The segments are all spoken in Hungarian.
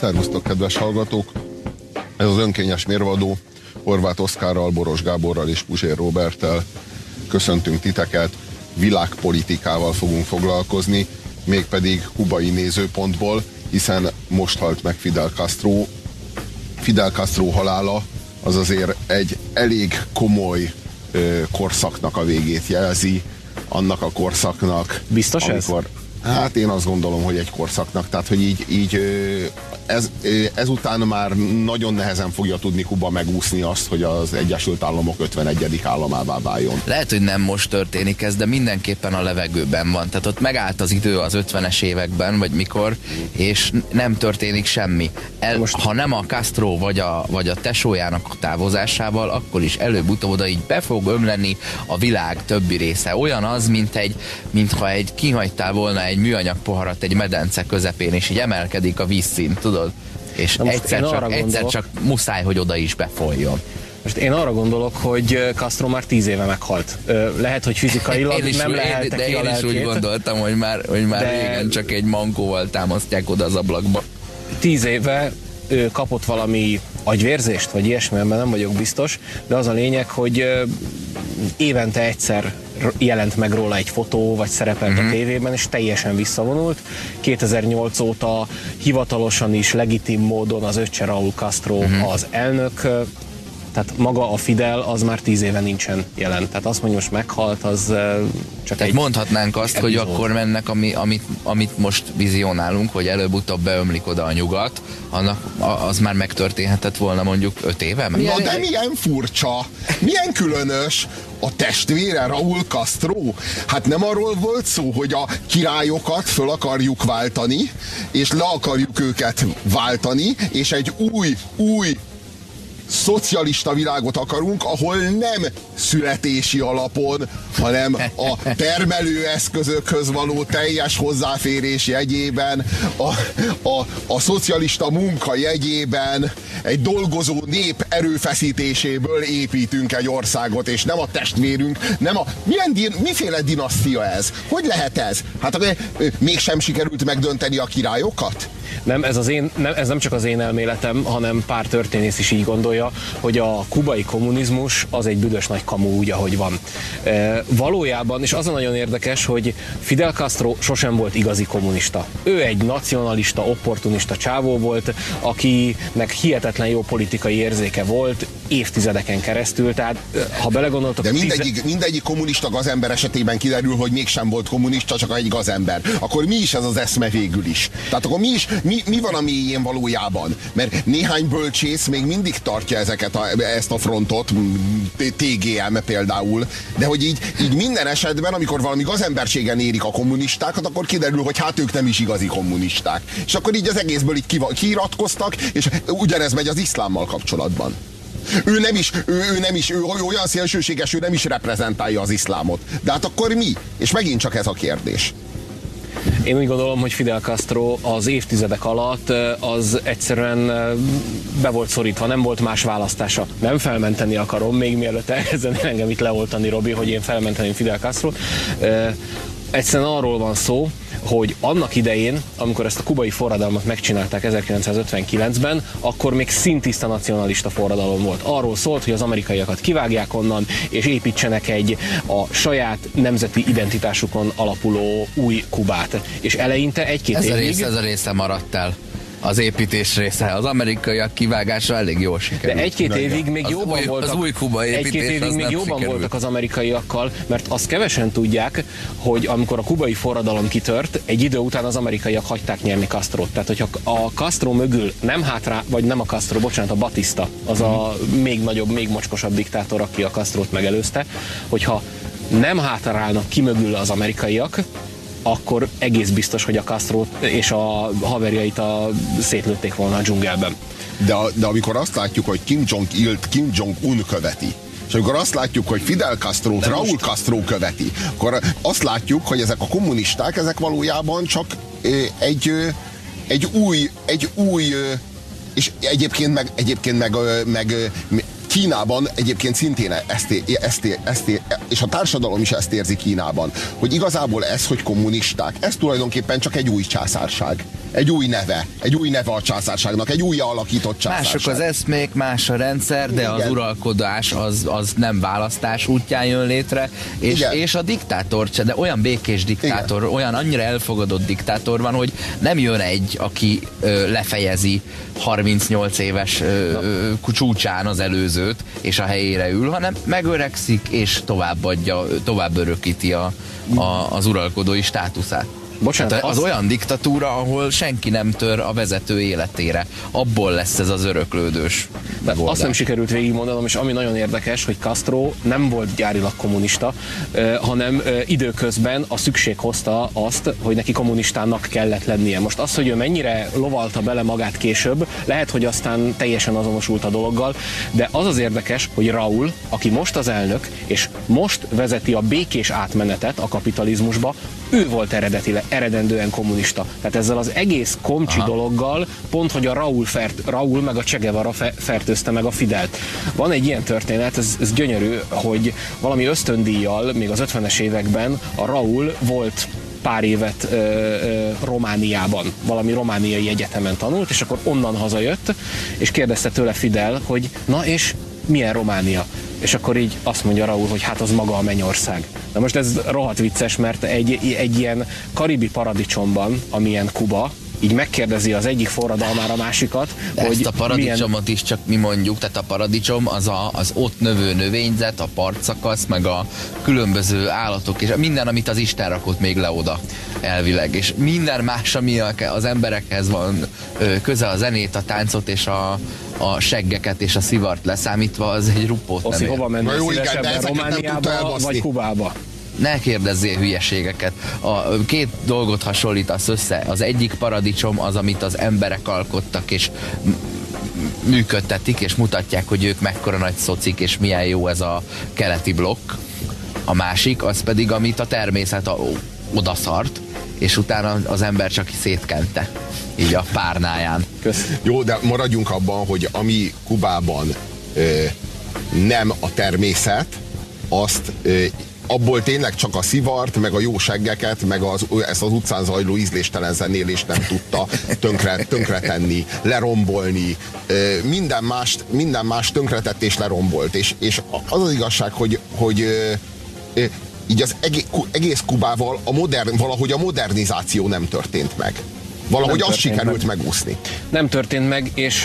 Szervusztok, kedves hallgatók! Ez az önkényes mérvadó Horváth Oszkárral, Boros Gáborral és Puzsér Roberttel köszöntünk titeket. Világpolitikával fogunk foglalkozni, mégpedig kubai nézőpontból, hiszen most halt meg Fidel Castro. Fidel Castro halála az azért egy elég komoly ö, korszaknak a végét jelzi, annak a korszaknak. Biztos amikor, ez? Hát én azt gondolom, hogy egy korszaknak, tehát hogy így, így ez, ezután már nagyon nehezen fogja tudni Kuba megúszni azt, hogy az Egyesült Államok 51. államává váljon. Lehet, hogy nem most történik ez, de mindenképpen a levegőben van. Tehát ott megállt az idő az 50-es években, vagy mikor, és nem történik semmi. El, most... Ha nem a Castro vagy a, vagy a tesójának a távozásával, akkor is előbb-utóbb oda így be fog ömleni a világ többi része. Olyan az, mint egy, mintha egy kihagytál volna egy műanyag poharat egy medence közepén, és így emelkedik a vízszint, tudod? És egyszer csak, gondolok, egyszer csak muszáj, hogy oda is befolyjon. Most én arra gondolok, hogy Castro már tíz éve meghalt. Lehet, hogy fizikailag én is, nem lehet De én is úgy gondoltam, hogy már, hogy már de... régen csak egy mankóval támasztják oda az ablakba. Tíz éve ő kapott valami agyvérzést, vagy ilyesmi, mert nem vagyok biztos, de az a lényeg, hogy évente egyszer jelent meg róla egy fotó, vagy szerepelt uh-huh. a mhm. tévében, és teljesen visszavonult. 2008 óta hivatalosan is legitim módon az öccse Raúl Castro uh-huh. az elnök, tehát maga a Fidel az már tíz éve nincsen jelen. Tehát azt mondja, most meghalt, az csak Tehát egy mondhatnánk azt, epizód. hogy akkor mennek, ami, amit, amit most vizionálunk, hogy előbb-utóbb beömlik oda a nyugat, annak az már megtörténhetett volna mondjuk öt éve? Na de milyen furcsa, milyen különös a testvére Raúl Castro? Hát nem arról volt szó, hogy a királyokat föl akarjuk váltani, és le akarjuk őket váltani, és egy új, új szocialista világot akarunk, ahol nem születési alapon, hanem a termelőeszközökhöz való teljes hozzáférés jegyében, a, a, a szocialista munka jegyében egy dolgozó nép erőfeszítéséből építünk egy országot, és nem a testvérünk, nem a... Milyen, din, miféle dinasztia ez? Hogy lehet ez? Hát mégsem sikerült megdönteni a királyokat? Nem, ez, az én, nem, ez nem csak az én elméletem, hanem pár történész is így gondolja, hogy a kubai kommunizmus az egy büdös nagy kamu úgy, ahogy van. E, valójában, és az a nagyon érdekes, hogy Fidel Castro sosem volt igazi kommunista. Ő egy nacionalista, opportunista csávó volt, akinek hihetetlen jó politikai érzéke volt évtizedeken keresztül, tehát ha belegondoltok... De mindegyik, tize... mindegyik kommunista gazember esetében kiderül, hogy mégsem volt kommunista, csak egy gazember. Akkor mi is ez az eszme végül is? Tehát akkor mi is, mi, mi van a mélyén valójában? Mert néhány bölcsész még mindig tartja ezeket a, ezt a frontot, TGM például, de hogy így, így minden esetben, amikor valami gazemberségen érik a kommunistákat, akkor kiderül, hogy hát ők nem is igazi kommunisták. És akkor így az egészből így kiiratkoztak, és ugyanez megy az iszlámmal kapcsolatban. Ő nem is, ő, ő nem is, ő olyan szélsőséges, ő nem is reprezentálja az iszlámot. De hát akkor mi? És megint csak ez a kérdés. Én úgy gondolom, hogy Fidel Castro az évtizedek alatt az egyszerűen be volt szorítva, nem volt más választása. Nem felmenteni akarom, még mielőtt elkezdenél engem itt leoltani, Robi, hogy én felmenteném Fidel Castro. Egyszerűen arról van szó, hogy annak idején, amikor ezt a kubai forradalmat megcsinálták 1959-ben, akkor még szintiszta nacionalista forradalom volt. Arról szólt, hogy az amerikaiakat kivágják onnan, és építsenek egy a saját nemzeti identitásukon alapuló új Kubát. És eleinte egy-két évig... Ez a része, ez a része maradt el az építés része. Az amerikaiak kivágása elég jól sikerült. De egy-két évig még az jobban új, voltak. Az új Kuba építés egy-két évig még jobban sikerült. voltak az amerikaiakkal, mert azt kevesen tudják, hogy amikor a kubai forradalom kitört, egy idő után az amerikaiak hagyták nyerni Castro-t. Tehát, hogyha a Castro mögül nem hátra, vagy nem a Castro, bocsánat, a Batista, az a még nagyobb, még mocskosabb diktátor, aki a Castro-t megelőzte, hogyha nem hátrálnak ki mögül az amerikaiak, akkor egész biztos, hogy a Castro és a haverjait a szétlőtték volna a dzsungelben. De, de amikor azt látjuk, hogy Kim Jong-ilt Kim Jong-un követi, és amikor azt látjuk, hogy Fidel Castro, Raúl most... Castro követi, akkor azt látjuk, hogy ezek a kommunisták, ezek valójában csak egy, egy új, egy új és egyébként meg, egyébként meg, meg Kínában egyébként szintén ezt, ezt, ezt, és a társadalom is ezt érzi Kínában, hogy igazából ez, hogy kommunisták, ez tulajdonképpen csak egy új császárság. Egy új neve, egy új neve a császárságnak, egy új alakított császárság. Mások az eszmék, más a rendszer, de Igen. az uralkodás az, az nem választás útján jön létre, és, és a diktátor, de olyan békés diktátor, Igen. olyan annyira elfogadott diktátor van, hogy nem jön egy, aki ö, lefejezi 38 éves ö, ö, csúcsán az előzőt, és a helyére ül, hanem megöregszik, és továbbadja, tovább örökíti a, a, az uralkodói státuszát. Bocsánat, hát az, az olyan diktatúra, ahol senki nem tör a vezető életére. Abból lesz ez az öröklődős megoldás. Azt nem sikerült végigmondanom, és ami nagyon érdekes, hogy Castro nem volt gyárilag kommunista, hanem időközben a szükség hozta azt, hogy neki kommunistának kellett lennie. Most az, hogy ő mennyire lovalta bele magát később, lehet, hogy aztán teljesen azonosult a dologgal, de az az érdekes, hogy Raúl, aki most az elnök, és most vezeti a békés átmenetet a kapitalizmusba, ő volt eredetileg eredendően kommunista. Tehát ezzel az egész komcsi Aha. dologgal pont, hogy a Raúl, fert, Raúl meg a Che Guevara fe, fertőzte meg a Fidelt. Van egy ilyen történet, ez, ez gyönyörű, hogy valami ösztöndíjjal még az 50-es években a Raúl volt pár évet ö, ö, Romániában, valami romániai egyetemen tanult, és akkor onnan hazajött, és kérdezte tőle Fidel, hogy na és milyen Románia? És akkor így azt mondja Raúl, hogy hát az maga a mennyország. Na most ez rohadt vicces, mert egy, egy ilyen karibi paradicsomban, amilyen Kuba, így megkérdezi az egyik forradalmára a másikat, De hogy ezt a paradicsomot milyen... is csak mi mondjuk, tehát a paradicsom az a, az ott növő növényzet, a partszakasz, meg a különböző állatok, és minden, amit az Isten rakott még le oda elvileg, és minden más, ami az emberekhez van köze a zenét, a táncot és a, a seggeket és a szivart leszámítva, az egy rupót Oszi, nem hova mennél szívesebben, Romániába vagy Kubába? Ne kérdezzél hülyeségeket. A két dolgot hasonlítasz össze. Az egyik paradicsom az, amit az emberek alkottak, és működtetik, és mutatják, hogy ők mekkora nagy szocik, és milyen jó ez a keleti blokk. A másik, az pedig, amit a természet a, odaszart, és utána az ember csak szétkente. Így a párnáján. Kösz. Jó, de maradjunk abban, hogy ami Kubában ö, nem a természet, azt ö, abból tényleg csak a szivart, meg a jó seggeket, meg az, ezt az utcán zajló ízléstelen zenélést nem tudta tönkre, tönkretenni, lerombolni. Minden mást, minden más tönkretett és lerombolt. És, és az az igazság, hogy, hogy így az egész Kubával a modern, valahogy a modernizáció nem történt meg. Valahogy azt sikerült meg. megúszni. Nem történt meg, és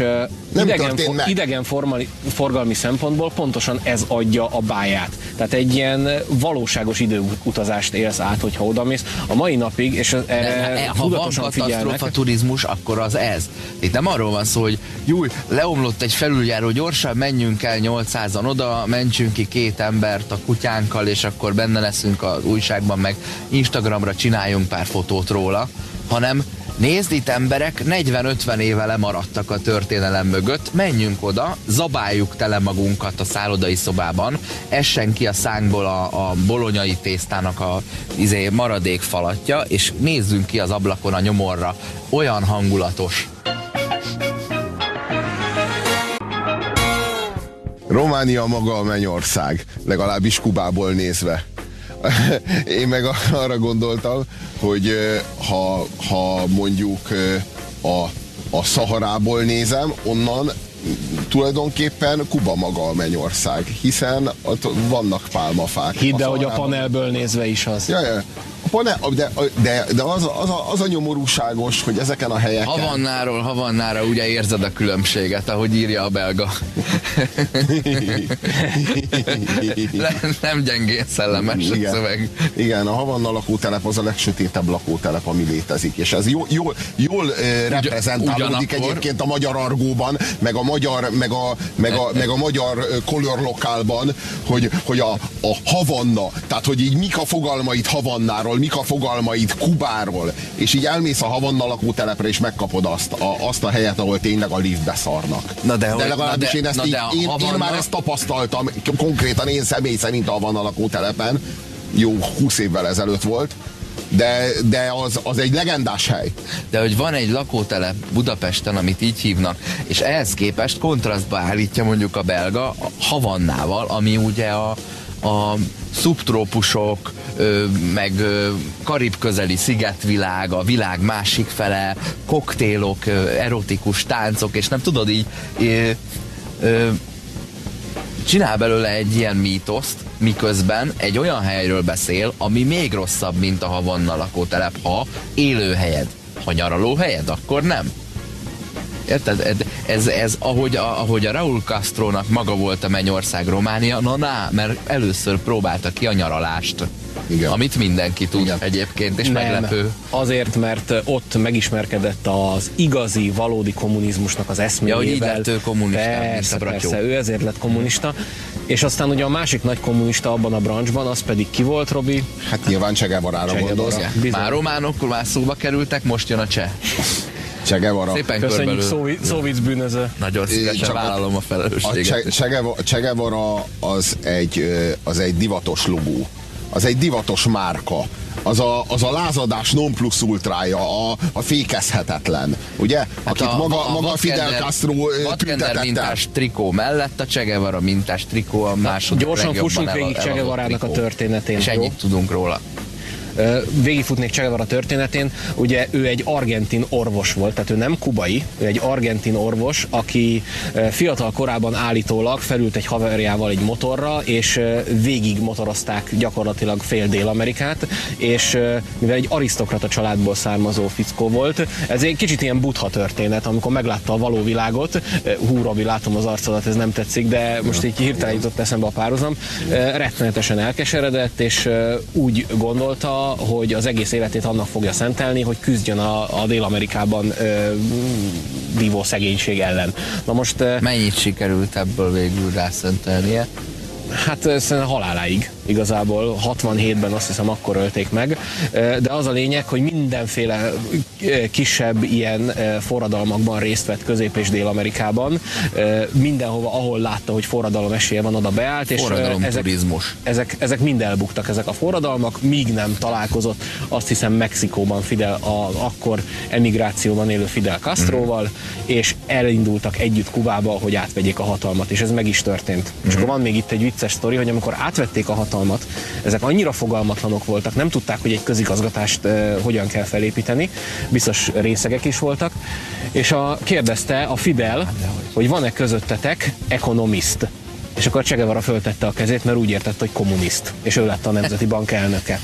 nem idegen, for, meg. idegen formali, forgalmi szempontból pontosan ez adja a báját. Tehát egy ilyen valóságos időutazást élsz át, hogyha odamész. A mai napig, és erre ne, ha van katasztrófa turizmus, akkor az ez. Itt nem arról van szó, hogy júj, leomlott egy felüljáró, gyorsan menjünk el 800-an oda, mentsünk ki két embert a kutyánkkal, és akkor benne leszünk az újságban, meg Instagramra csináljunk pár fotót róla, hanem Nézd, itt emberek 40-50 éve lemaradtak a történelem mögött, menjünk oda, zabáljuk tele magunkat a szállodai szobában, essen ki a szánkból a, a bolonyai tésztának a izé, maradék falatja, és nézzünk ki az ablakon a nyomorra. Olyan hangulatos. Románia maga a mennyország, legalábbis Kubából nézve. Én meg arra gondoltam, hogy ha, ha mondjuk a, a Szaharából nézem, onnan tulajdonképpen Kuba maga a mennyország, hiszen ott vannak pálmafák. Hidd el, hogy a panelből nézve is az. Ja, ja panel, de, de, de az, az, a, az a nyomorúságos, hogy ezeken a helyeken... Havannáról Havannára ugye érzed a különbséget, ahogy írja a belga. nem gyengén szellemes Igen. a szöveg. Igen, a Havanna lakótelep az a legsötétebb lakótelep, ami létezik, és ez jól, jól, jól reprezentálódik egyébként a magyar argóban, meg a magyar, meg a, meg a, meg a magyar kolorlokálban, hogy, hogy a, a Havanna, tehát hogy így mik a fogalmait Havannáról, mik a fogalmaid Kubáról, és így elmész a Havanna lakótelepre, és megkapod azt a, azt a helyet, ahol tényleg a liftbe szarnak. Na de, de legalábbis de, én, ezt na így, de én, Havanna... én már ezt tapasztaltam, konkrétan én személy szerint a Havanna lakótelepen, jó 20 évvel ezelőtt volt, de, de az, az egy legendás hely. De hogy van egy lakótelep Budapesten, amit így hívnak, és ehhez képest kontrasztba állítja mondjuk a belga Havannával, ami ugye a, a szubtrópusok, meg karib-közeli szigetvilág, a világ másik fele, koktélok, erotikus táncok, és nem tudod így csinál belőle egy ilyen mítoszt, miközben egy olyan helyről beszél, ami még rosszabb, mint a Havanna lakótelep, ha élőhelyed. Ha nyaralóhelyed, akkor nem. Érted? Ez, ez ahogy, a, ahogy a Raúl Castro-nak maga volt a Mennyország Románia, na na, mert először próbálta ki a nyaralást. Igen. Amit mindenki tud Igen. egyébként, és Nem, meglepő. Azért, mert ott megismerkedett az igazi, valódi kommunizmusnak az eszméjével. Ja, hogy így lett ő kommunista, persze, persze, ő ezért lett kommunista. És aztán ugye a másik nagy kommunista abban a branchban, az pedig ki volt, Robi? Hát nyilván Che Guevara-ra gondolsz. Már románok már szóba kerültek, most jön a cseh. Che Guevara. Szépen Köszönjük Szóvic bűnöző. Nagyon szívesen vállalom a felelősséget. A Che Guevara az egy, az egy divatos logó az egy divatos márka. Az a, az a lázadás non plus ultrája, a, a fékezhetetlen, ugye? Hát Akit a, maga, a, maga Fidel Castro tüntetette. mintás trikó mellett, a Che Guevara mintás trikó a második Gyorsan fussunk végig Che Guevara-nak a történetén. És ennyit tudunk róla végigfutnék Che történetén, ugye ő egy argentin orvos volt, tehát ő nem kubai, ő egy argentin orvos, aki fiatal korában állítólag felült egy haverjával egy motorra, és végig motorozták gyakorlatilag fél Dél-Amerikát, és mivel egy arisztokrata családból származó fickó volt, ez egy kicsit ilyen butha történet, amikor meglátta a való világot, hú, Robi, látom az arcodat, ez nem tetszik, de most így hirtelen jutott eszembe a párhuzam, rettenetesen elkeseredett, és úgy gondolta, hogy az egész életét annak fogja szentelni, hogy küzdjön a, a Dél-Amerikában vívó szegénység ellen. Na most... Mennyit sikerült ebből végül rászentelnie? Hát szerintem haláláig igazából 67-ben azt hiszem akkor ölték meg, de az a lényeg, hogy mindenféle kisebb ilyen forradalmakban részt vett Közép- és Dél-Amerikában, mindenhova, ahol látta, hogy forradalom esélye van, oda beállt, és ezek, ezek, ezek mind elbuktak, ezek a forradalmak, míg nem találkozott, azt hiszem Mexikóban Fidel, a, akkor emigrációban élő Fidel Castroval, mm. és elindultak együtt Kubába, hogy átvegyék a hatalmat, és ez meg is történt. Mm. És akkor van még itt egy vicces sztori, hogy amikor átvették a hatalmat, hatalmat. Ezek annyira fogalmatlanok voltak, nem tudták, hogy egy közigazgatást uh, hogyan kell felépíteni, biztos részegek is voltak, és a, kérdezte a Fidel, hogy van-e közöttetek ekonomiszt. És akkor Che Guevara föltette a kezét, mert úgy értette, hogy kommuniszt. És ő lett a Nemzeti Bank elnöke.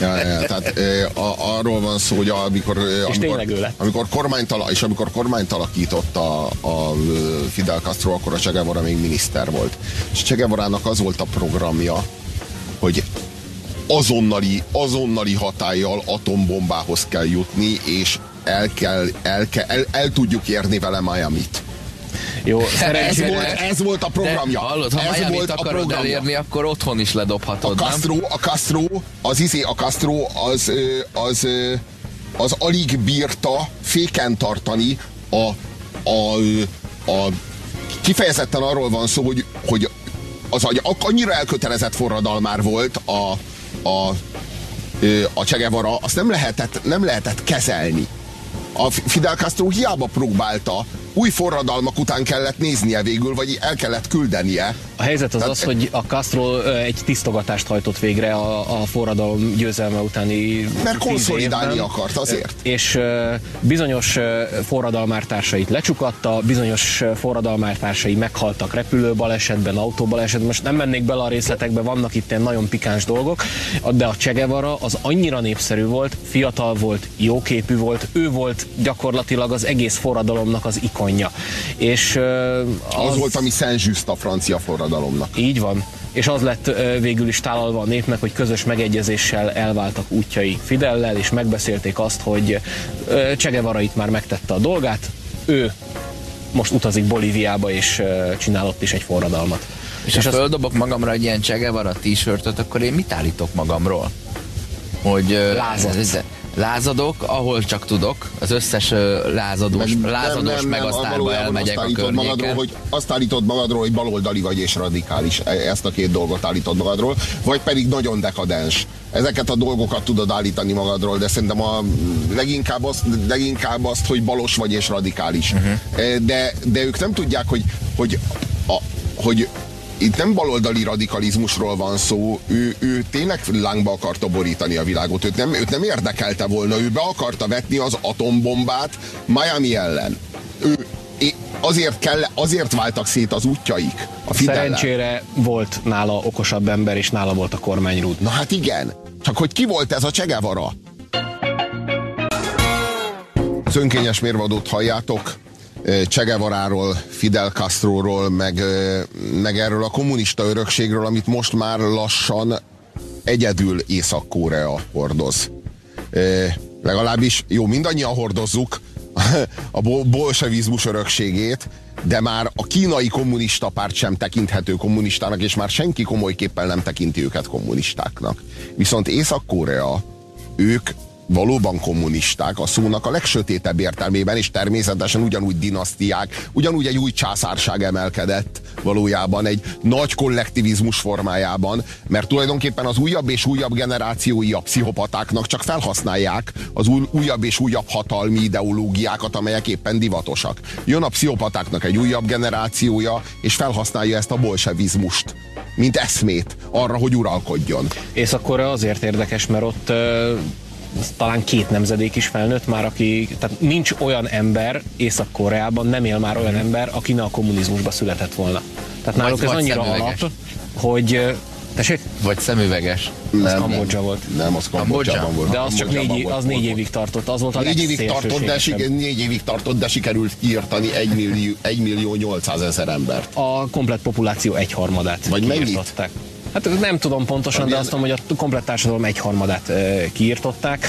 ja, ja, tehát a, arról van szó, hogy amikor, és amikor, amikor kormányt, ala, és amikor kormányt alakított a, a Fidel Castro, akkor a Che Guevara még miniszter volt. És Che Guevara-nak az volt a programja, hogy azonnali, azonnali hatállyal atombombához kell jutni, és el, kell, el, kell, el, el tudjuk érni vele Miami-t. Jó, ez volt, ez volt a programja. De, hallod, ha ez volt akarod a programja. elérni, akkor otthon is ledobhatod, a Castro, nem? A Castro, az izé, a Castro az, az, az, az alig bírta féken tartani a, a, a kifejezetten arról van szó, hogy, hogy az annyira elkötelezett forradalmár volt a, a, a Csegevara, azt nem lehetett, nem lehetett kezelni. A Fidel Castro hiába próbálta új forradalmak után kellett néznie végül, vagy el kellett küldenie. A helyzet az Tehát, az, hogy a Castro egy tisztogatást hajtott végre a, a forradalom győzelme utáni Mert konszolidálni akart azért. És bizonyos forradalmártársait lecsukatta, bizonyos forradalmártársai meghaltak repülőbalesetben, autóbalesetben. Most nem mennék bele a részletekbe, vannak itt ilyen nagyon pikáns dolgok, de a Che Guevara az annyira népszerű volt, fiatal volt, jóképű volt, ő volt gyakorlatilag az egész forradalomnak az ikon ikonja. És, az, az volt, ami Saint-Just a francia forradalomnak. Így van és az lett végül is tálalva a népnek, hogy közös megegyezéssel elváltak útjai Fidellel, és megbeszélték azt, hogy Csegevara itt már megtette a dolgát, ő most utazik Bolíviába, és csinálott is egy forradalmat. És, és ha földobok magamra egy ilyen Csegevara t-shirtöt, akkor én mit állítok magamról? Hogy Lázad lázadok, ahol csak tudok, az összes lázadós, nem, lázados nem, nem, megasztárba elmegyek a környéken. Magadról, hogy azt állítod magadról, hogy baloldali vagy és radikális. E, ezt a két dolgot állítod magadról, vagy pedig nagyon dekadens. Ezeket a dolgokat tudod állítani magadról, de szerintem a leginkább azt, leginkább azt hogy balos vagy és radikális. Uh-huh. De, de ők nem tudják, hogy, hogy, a, hogy itt nem baloldali radikalizmusról van szó, ő, ő tényleg lángba akarta borítani a világot, őt nem, őt nem érdekelte volna, ő be akarta vetni az atombombát Miami ellen. Ő, azért, kell, azért váltak szét az útjaik. A Fidellel. Szerencsére volt nála okosabb ember, és nála volt a kormányrúd. Na hát igen, csak hogy ki volt ez a Csegevara? Az önkényes mérvadót halljátok, Csegevaráról, Fidel Castroról, meg, meg erről a kommunista örökségről, amit most már lassan egyedül Észak-Korea hordoz. Legalábbis, jó, mindannyian hordozzuk a bolsevizmus örökségét, de már a kínai kommunista párt sem tekinthető kommunistának, és már senki komolyképpen nem tekinti őket kommunistáknak. Viszont Észak-Korea, ők valóban kommunisták a szónak a legsötétebb értelmében, és természetesen ugyanúgy dinasztiák, ugyanúgy egy új császárság emelkedett valójában egy nagy kollektivizmus formájában, mert tulajdonképpen az újabb és újabb generációi a pszichopatáknak csak felhasználják az új, újabb és újabb hatalmi ideológiákat, amelyek éppen divatosak. Jön a pszichopatáknak egy újabb generációja, és felhasználja ezt a bolsevizmust mint eszmét arra, hogy uralkodjon. És akkor azért érdekes, mert ott talán két nemzedék is felnőtt már, aki, tehát nincs olyan ember Észak-Koreában, nem él már olyan ember, aki ne a kommunizmusba született volna. Tehát náluk vagy ez annyira alap, hogy Tessék? Vagy szemüveges. Nem, az Kambodzsa volt. Nem, az Kambodzsában volt. De az csak négy, az négy évig tartott, az volt a négy évig tartott, de, négy évig tartott, de sikerült kiirtani 1 millió, 1 millió 800 ezer embert. A komplet populáció egyharmadát Vagy mennyit? Hát nem tudom pontosan, de azt mondom, hogy a komplet társadalom egyharmadát kiirtották,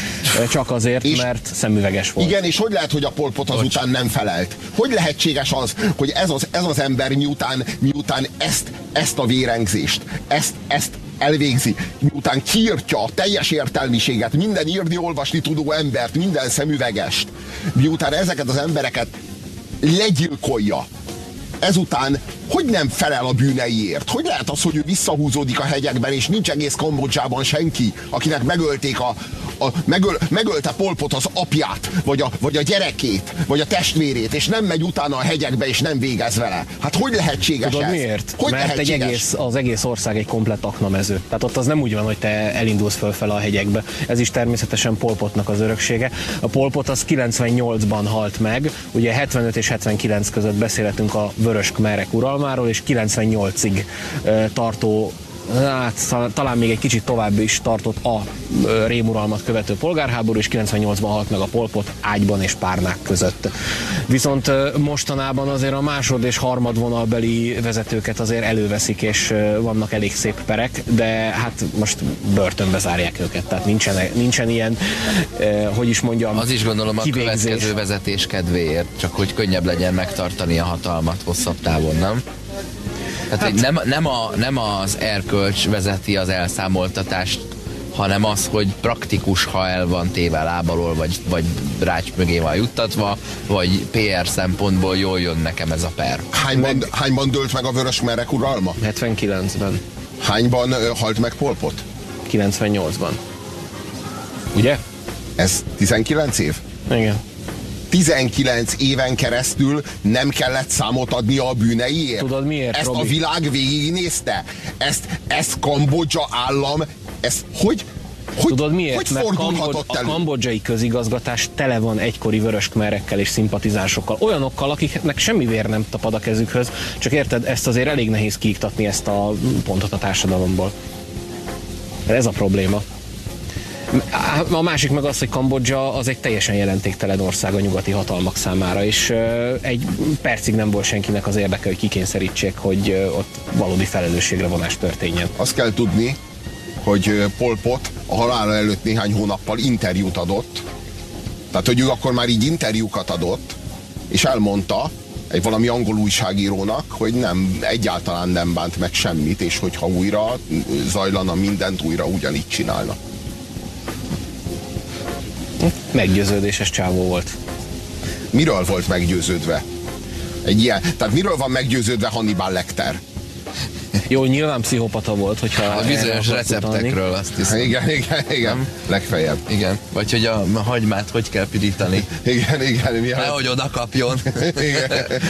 csak azért, és mert szemüveges volt. Igen, és hogy lehet, hogy a polpot azután nem felelt? Hogy lehetséges az, hogy ez az, ez az ember miután, miután ezt, ezt a vérengzést, ezt, ezt elvégzi, miután kiirtja a teljes értelmiséget, minden írni, olvasni tudó embert, minden szemüvegest, miután ezeket az embereket legyilkolja, ezután hogy nem felel a bűneiért? Hogy lehet az, hogy ő visszahúzódik a hegyekben, és nincs egész Kambodzsában senki, akinek megölték a, a megöl, megölte Polpot az apját, vagy a, vagy a gyerekét, vagy a testvérét, és nem megy utána a hegyekbe, és nem végez vele. Hát hogy lehetséges Tudod ez? miért? Hogy Mert egy egész, az egész ország egy komplett aknamező. Tehát ott az nem úgy van, hogy te elindulsz fölfele a hegyekbe. Ez is természetesen Polpotnak az öröksége. A Polpot az 98-ban halt meg, ugye 75 és 79 között beszélhetünk a Vörös Kmerek uralmáról, és 98-ig tartó hát, talán még egy kicsit tovább is tartott a rémuralmat követő polgárháború, és 98-ban halt meg a polpot ágyban és párnák között. Viszont mostanában azért a másod és harmad vonalbeli vezetőket azért előveszik, és vannak elég szép perek, de hát most börtönbe zárják őket, tehát nincsen, nincsen ilyen, hogy is mondjam, Az is gondolom a kivégzés. következő vezetés kedvéért, csak hogy könnyebb legyen megtartani a hatalmat hosszabb távon, nem? Tehát hát, nem, nem, a, nem az erkölcs vezeti az elszámoltatást, hanem az, hogy praktikus, ha el van téve lábalól, vagy, vagy rács mögé van juttatva, vagy PR szempontból jól jön nekem ez a per. Hányban, meg... hányban dőlt meg a vörös merek uralma? 79-ben. Hányban ö, halt meg Polpot? 98-ban. Ugye? Ez 19 év? Igen. 19 éven keresztül nem kellett számot adni a bűneiért. Tudod miért, Ezt Robi? a világ végignézte. Ezt, ezt Kambodzsa állam, ez hogy, hogy, Tudod miért? Hogy Mert Kambod- a kambodzsai közigazgatás tele van egykori vöröskmerekkel és szimpatizánsokkal. Olyanokkal, akiknek semmi vér nem tapad a kezükhöz, csak érted, ezt azért elég nehéz kiiktatni ezt a pontot a társadalomból. Ez a probléma. A másik meg az, hogy Kambodzsa az egy teljesen jelentéktelen ország a nyugati hatalmak számára, és egy percig nem volt senkinek az érdeke, hogy kikényszerítsék, hogy ott valódi felelősségre vonás történjen. Azt kell tudni, hogy Pol Pot a halála előtt néhány hónappal interjút adott, tehát hogy ő akkor már így interjúkat adott, és elmondta, egy valami angol újságírónak, hogy nem, egyáltalán nem bánt meg semmit, és hogyha újra zajlana mindent, újra ugyanígy csinálna. Meggyőződéses csávó volt. Miről volt meggyőződve? Egy ilyen, tehát miről van meggyőződve Hannibal Lecter? Jó, nyilván pszichopata volt, hogyha... A bizonyos receptekről azt hiszem. Igen, igen, igen. Legfeljebb. Igen. Vagy hogy a hagymát hogy kell pirítani. Igen, igen. Mi Nehogy oda kapjon.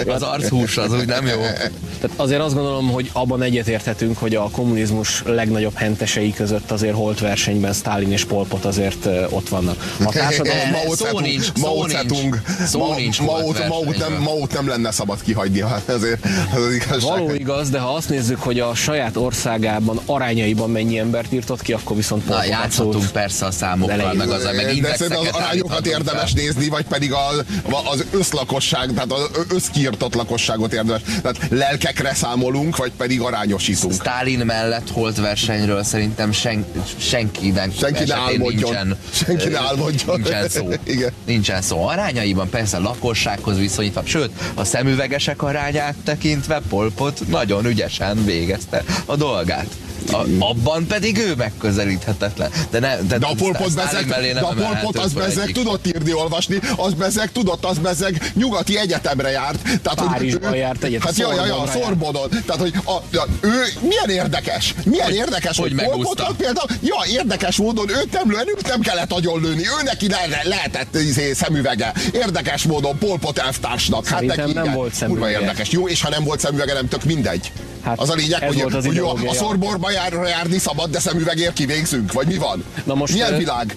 az archús az úgy nem jó. Tehát azért azt gondolom, hogy abban egyetérthetünk, hogy a kommunizmus legnagyobb hentesei között azért holt versenyben Stalin és Polpot azért ott vannak. A társadalom Mao szó nincs, Mao Zedong, szó nincs Mao, nem, Mao nem lenne szabad kihagyni, hát ezért ez az igazság. Való igaz, de ha azt nézzük, hogy a saját országában arányaiban mennyi embert írtott ki, akkor viszont Na, játszhatunk persze a számokkal, meg az, meg De az arányokat érdemes nézni, vagy pedig az, az összlakosság, tehát az összkiirtott lakosságot érdemes. Tehát lelkekre számolunk, vagy pedig arányosítunk. Stalin mellett holt versenyről szerintem sen, senkinek senki ne álmodjon. Nincsen, senki ne álmodjon. Nincsen szó. Igen. Nincsen szó. Arányaiban persze a lakossághoz viszonyítva, sőt, a szemüvegesek arányát tekintve Polpot nagyon ügyesen végezte a dolgát. A, abban pedig ő megközelíthetetlen. De, ne, de, de a polpot bezeg, de a polpot az bezeg tudott írni, olvasni, az bezeg tudott, az bezeg nyugati egyetemre járt. Tehát, Párizsban hogy, járt egyetem. Hát jaj, jaj, a Szorbonon. Tehát, hogy a, a, ő milyen érdekes, milyen hogy, érdekes, hogy, hogy polpotot például, ja, érdekes módon őt nem, őt nem kellett agyonlőni, ő neki le, lehetett izé, szemüvege. Érdekes módon polpot elvtársnak. Hát neki, nem igen, volt szemüvege. érdekes. Jó, és ha nem volt szemüvege, nem tök mindegy. Hát az a lényeg, hogy, az hogy a szorborba jár, járni szabad, de szemüvegért kivégzünk, vagy mi van? Na most, Milyen világ?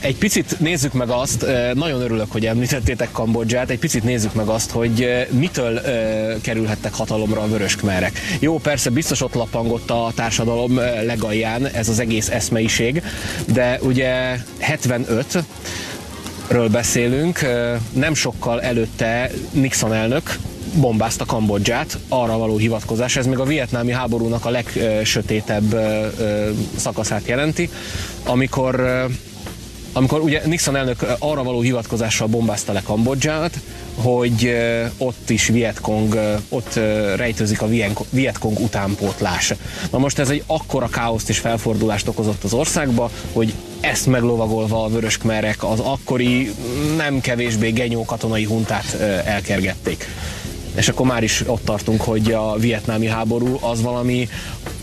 Egy picit nézzük meg azt, nagyon örülök, hogy említettétek Kambodzsát, egy picit nézzük meg azt, hogy mitől kerülhettek hatalomra a vöröskmerek. Jó, persze biztos ott lapangott a társadalom legalján ez az egész eszmeiség, de ugye 75 ről beszélünk, nem sokkal előtte Nixon elnök bombázta Kambodzsát, arra való hivatkozás. Ez még a vietnámi háborúnak a legsötétebb szakaszát jelenti, amikor amikor ugye Nixon elnök arra való hivatkozással bombázta le Kambodzsát, hogy ott is Vietkong, ott rejtőzik a Vietkong utánpótlás. Na most ez egy akkora káoszt és felfordulást okozott az országba, hogy ezt meglovagolva a vöröskmerek az akkori nem kevésbé genyó katonai huntát elkergették és akkor már is ott tartunk, hogy a vietnámi háború az valami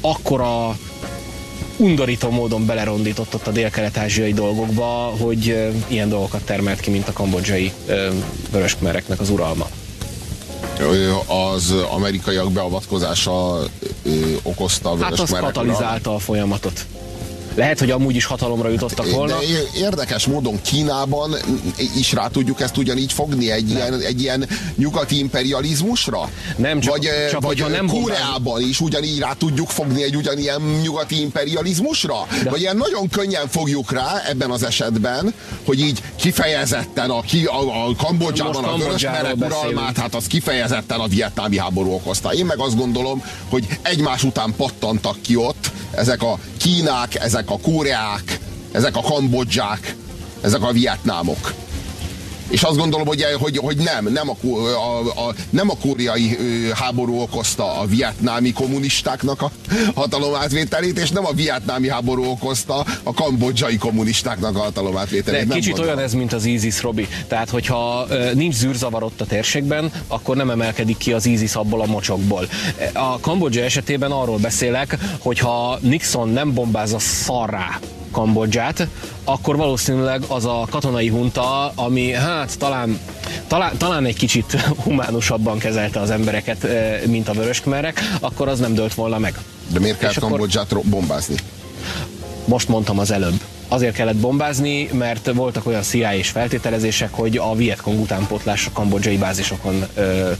akkora undorító módon belerondított ott a dél-kelet-ázsiai dolgokba, hogy ilyen dolgokat termelt ki, mint a kambodzsai vöröskmereknek az uralma. Az amerikaiak beavatkozása okozta a Hát az katalizálta a folyamatot. Lehet, hogy amúgy is hatalomra jutottak volna. De érdekes módon Kínában is rá tudjuk ezt ugyanígy fogni egy, ilyen, egy ilyen nyugati imperializmusra? Nem, csak, vagy, csak vagy nem Koreában bombáz... is ugyanígy rá tudjuk fogni egy ugyanilyen nyugati imperializmusra? De... Vagy ilyen nagyon könnyen fogjuk rá ebben az esetben, hogy így kifejezetten a, ki, a, a Kambodzsában a vörösmerek uralmát, hát az kifejezetten a vietnámi háború okozta. Én meg azt gondolom, hogy egymás után pattantak ki ott ezek a kínák, ezek a koreák, ezek a kambodzsák, ezek a vietnámok. És azt gondolom, hogy, hogy, hogy nem, nem a, a, a, nem a koreai háború okozta a vietnámi kommunistáknak a hatalomátvételét, és nem a vietnámi háború okozta a kambodzsai kommunistáknak a hatalomátvételét. De kicsit mondom. olyan ez, mint az ISIS, Robi. Tehát, hogyha nincs zűrzavar ott a térségben, akkor nem emelkedik ki az ISIS abból a mocsokból. A Kambodzsa esetében arról beszélek, hogyha Nixon nem bombázza szarrá Kambodzsát, akkor valószínűleg az a katonai hunta, ami hát talán, talán, talán egy kicsit humánusabban kezelte az embereket, eh, mint a vöröskmerek, akkor az nem dőlt volna meg. De miért kell Kambodzsát akkor... bombázni? Most mondtam az előbb azért kellett bombázni, mert voltak olyan CIA és feltételezések, hogy a Vietkong utánpótlás a kambodzsai bázisokon ö,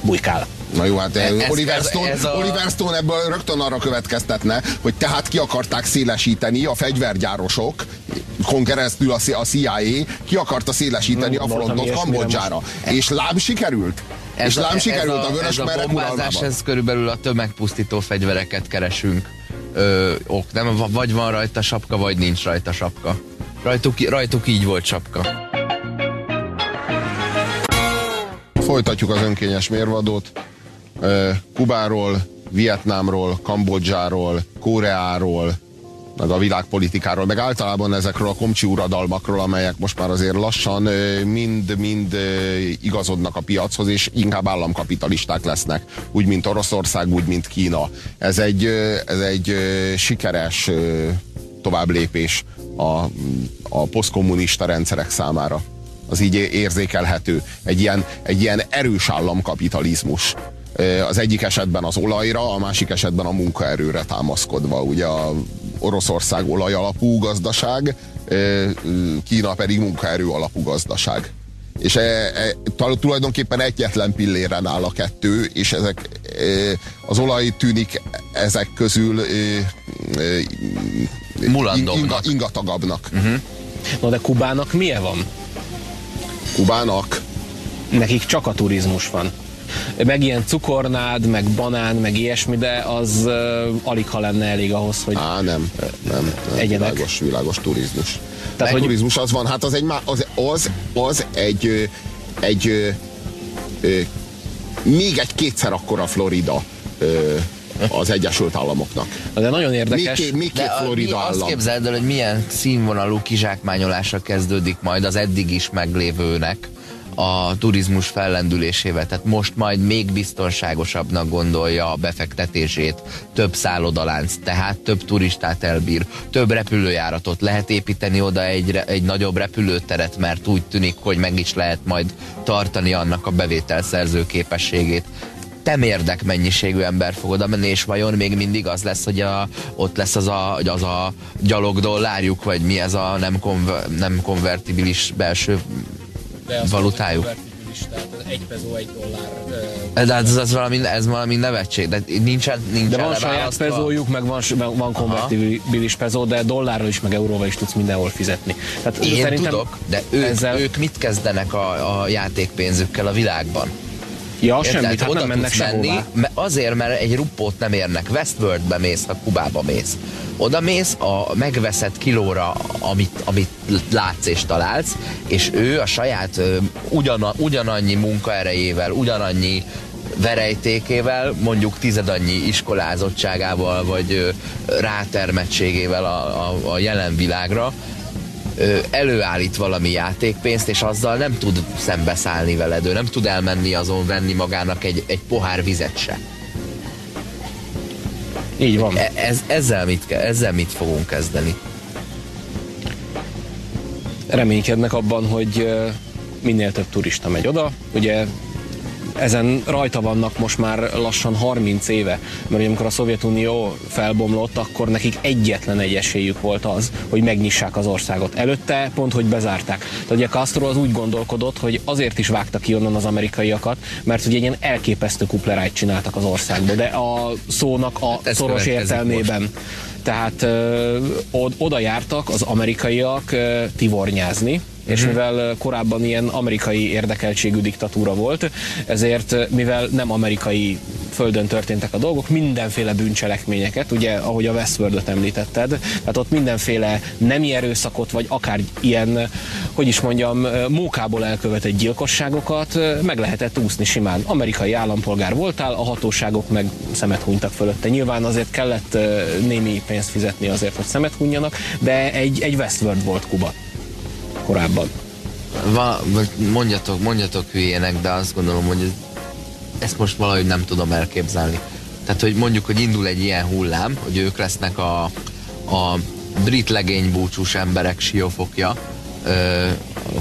bujkál. Na jó, hát ez, Oliver, Stone, ez a... Oliver Stone ebből rögtön arra következtetne, hogy tehát ki akarták szélesíteni a fegyvergyárosok, kon keresztül a CIA ki akarta szélesíteni a frontot Kambodzsára. És lám sikerült? Ez és lám a, sikerült a, a vörös ez a bombázás, ez körülbelül a tömegpusztító fegyvereket keresünk ö, ok. Nem, vagy van rajta sapka, vagy nincs rajta sapka. Rajtuk, rajtuk így volt sapka. Folytatjuk az önkényes mérvadót. Kubáról, Vietnámról, Kambodzsáról, Koreáról, meg a világpolitikáról, meg általában ezekről a komcsi uradalmakról, amelyek most már azért lassan mind-mind igazodnak a piachoz, és inkább államkapitalisták lesznek, úgy, mint Oroszország, úgy, mint Kína. Ez egy, ez egy sikeres továbblépés a, a posztkommunista rendszerek számára. Az így érzékelhető. Egy ilyen, egy ilyen erős államkapitalizmus az egyik esetben az olajra, a másik esetben a munkaerőre támaszkodva. Ugye a Oroszország olaj alapú gazdaság, Kína pedig munkaerő alapú gazdaság. És e, e, tulajdonképpen egyetlen pilléren áll a kettő, és ezek e, az olaj tűnik ezek közül e, inga, ingatagabbnak. Uh-huh. Na de Kubának milyen van? Kubának? Nekik csak a turizmus van meg ilyen cukornád, meg banán, meg ilyesmi, de az uh, alig ha lenne elég ahhoz, hogy Á, nem, nem, nem egyenek. világos, világos turizmus. Tehát, hogy... turizmus az van, hát az egy, az, az, az egy, egy, egy még egy kétszer akkora Florida az Egyesült Államoknak. De nagyon érdekes. Még, még két Florida mi, Azt képzeld el, hogy milyen színvonalú kizsákmányolásra kezdődik majd az eddig is meglévőnek a turizmus fellendülésével. Tehát most majd még biztonságosabbnak gondolja a befektetését, több szállodalánc, tehát több turistát elbír, több repülőjáratot lehet építeni oda egy, egy nagyobb repülőteret, mert úgy tűnik, hogy meg is lehet majd tartani annak a bevételszerző képességét temérdek mennyiségű ember fog oda menni, és vajon még mindig az lesz, hogy a, ott lesz az a, az a gyalog dollárjuk, vagy mi ez a nem, konver, nem konvertibilis belső valutájuk. egy pezó, egy dollár. De hát ez, ez, valami, ez valami nevetség, de nincsen, nincsen De van saját pezójuk, meg van, van konvertibilis pezó, de dollárral is, meg euróval is tudsz mindenhol fizetni. Tehát Én szerintem tudok, de ők, ezzel... ők mit kezdenek a, a játékpénzükkel a világban? Ja, Érted? semmit, hát nem mennek menni, mert azért, mert egy ruppót nem érnek. Westworldbe mész, ha Kubába mész. Oda mész, a megveszett kilóra, amit, amit látsz és találsz, és ő a saját ugyan, ugyanannyi munkaerejével, ugyanannyi verejtékével, mondjuk tizedannyi iskolázottságával, vagy rátermettségével a, a, a jelen világra, előállít valami játékpénzt, és azzal nem tud szembeszállni veled, ő nem tud elmenni azon venni magának egy, egy pohár vizet se. Így van. E, ez, ezzel, mit, ezzel mit fogunk kezdeni? Reménykednek abban, hogy minél több turista megy oda. Ugye ezen rajta vannak most már lassan 30 éve, mert amikor a Szovjetunió felbomlott, akkor nekik egyetlen egy esélyük volt az, hogy megnyissák az országot. Előtte pont, hogy bezárták. Tehát ugye Castro az úgy gondolkodott, hogy azért is vágtak ki onnan az amerikaiakat, mert ugye ilyen elképesztő kuplerájt csináltak az országba, de a szónak a hát szoros értelmében. Most. Tehát ö, oda jártak az amerikaiak ö, tivornyázni, és mhm. mivel korábban ilyen amerikai érdekeltségű diktatúra volt, ezért mivel nem amerikai földön történtek a dolgok, mindenféle bűncselekményeket, ugye ahogy a Westworld-ot említetted, tehát ott mindenféle nemi erőszakot, vagy akár ilyen, hogy is mondjam, mókából elkövetett gyilkosságokat meg lehetett úszni simán. Amerikai állampolgár voltál, a hatóságok meg szemet hunytak fölötte. Nyilván azért kellett némi pénzt fizetni azért, hogy szemet hunjanak, de egy, egy Westworld volt Kuba korábban. Va, mondjatok, mondjatok hülyének, de azt gondolom, hogy ezt most valahogy nem tudom elképzelni. Tehát, hogy mondjuk, hogy indul egy ilyen hullám, hogy ők lesznek a, a brit legény búcsús emberek siófokja,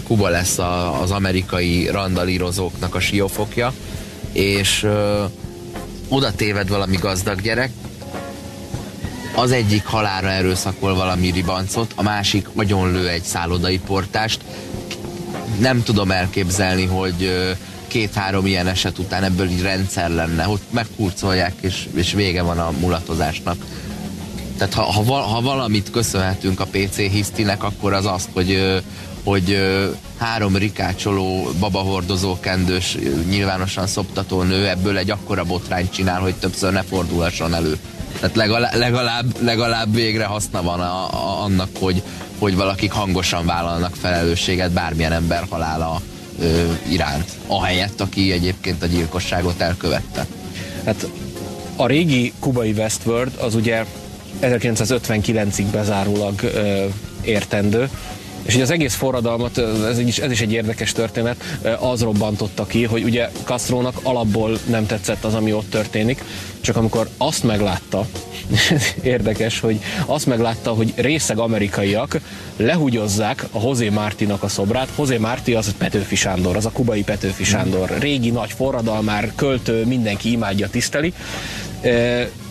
Kuba lesz a, az amerikai randalírozóknak a siófokja, és ö, oda téved valami gazdag gyerek, az egyik halára erőszakol valami ribancot, a másik agyonlő egy szállodai portást. Nem tudom elképzelni, hogy két-három ilyen eset után ebből így rendszer lenne, hogy megkurcolják, és, és vége van a mulatozásnak. Tehát ha, ha, ha valamit köszönhetünk a PC hisztinek, akkor az azt, hogy, hogy három rikácsoló, babahordozó, kendős, nyilvánosan szoptató nő ebből egy akkora botrányt csinál, hogy többször ne fordulhasson elő. Tehát legalább, legalább, legalább végre haszna van a, a, annak, hogy, hogy valakik hangosan vállalnak felelősséget bármilyen ember halála ö, iránt, ahelyett, aki egyébként a gyilkosságot elkövette. Hát a régi kubai Westworld az ugye 1959-ig bezárólag ö, értendő. És ugye az egész forradalmat, ez is, ez is egy érdekes történet, az robbantotta ki, hogy ugye Castrónak alapból nem tetszett az, ami ott történik, csak amikor azt meglátta, érdekes, hogy azt meglátta, hogy részeg amerikaiak lehugyozzák a José Mártinak a szobrát. José Márti az Petőfi Sándor, az a kubai Petőfi Sándor. Régi nagy forradalmár, költő, mindenki imádja, tiszteli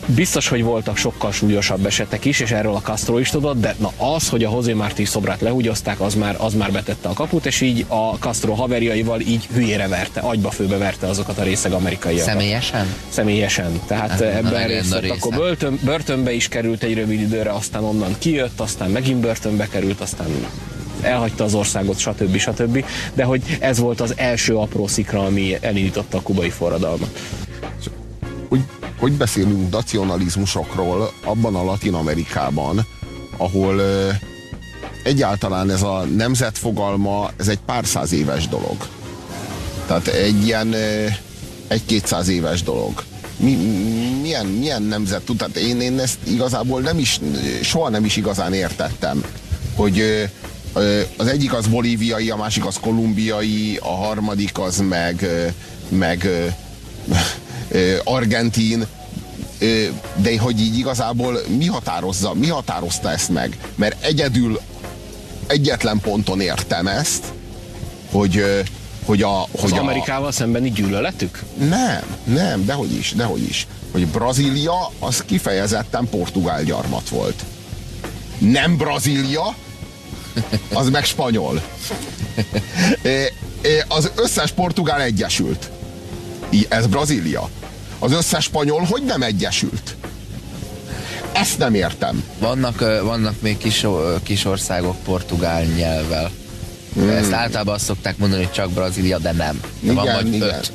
Biztos, hogy voltak sokkal súlyosabb esetek is, és erről a Castro is tudott, de na az, hogy a José Martí szobrát lehúgyozták, az már, az már betette a kaput, és így a Castro haverjaival így hülyére verte, agyba főbe verte azokat a részeg amerikaiakat. Személyesen? Személyesen. Tehát hát, ebben részt vett, akkor börtön, börtönbe is került egy rövid időre, aztán onnan kijött, aztán megint börtönbe került, aztán elhagyta az országot, stb. stb. De hogy ez volt az első apró szikra, ami elindította a kubai forradalmat hogy, beszélünk nacionalizmusokról abban a Latin Amerikában, ahol egyáltalán ez a nemzetfogalma, ez egy pár száz éves dolog. Tehát egy ilyen egy-kétszáz éves dolog. Mi, milyen, milyen nemzet tud, tehát én, én ezt igazából nem is, soha nem is igazán értettem, hogy az egyik az bolíviai, a másik az kolumbiai, a harmadik az meg, meg argentin, de hogy így igazából mi határozza, mi határozta ezt meg? Mert egyedül egyetlen ponton értem ezt, hogy, hogy a... Hogy az a, Amerikával szembeni gyűlöletük? Nem, nem, dehogy is, dehogy is. Hogy Brazília az kifejezetten portugál gyarmat volt. Nem Brazília, az meg spanyol. Az összes portugál egyesült. Ez Brazília az összes spanyol hogy nem egyesült? Ezt nem értem. Vannak, vannak még kis, kis országok portugál nyelvvel. Hmm. Ezt általában azt szokták mondani, hogy csak Brazília, de nem. De igen, van vagy igen. öt.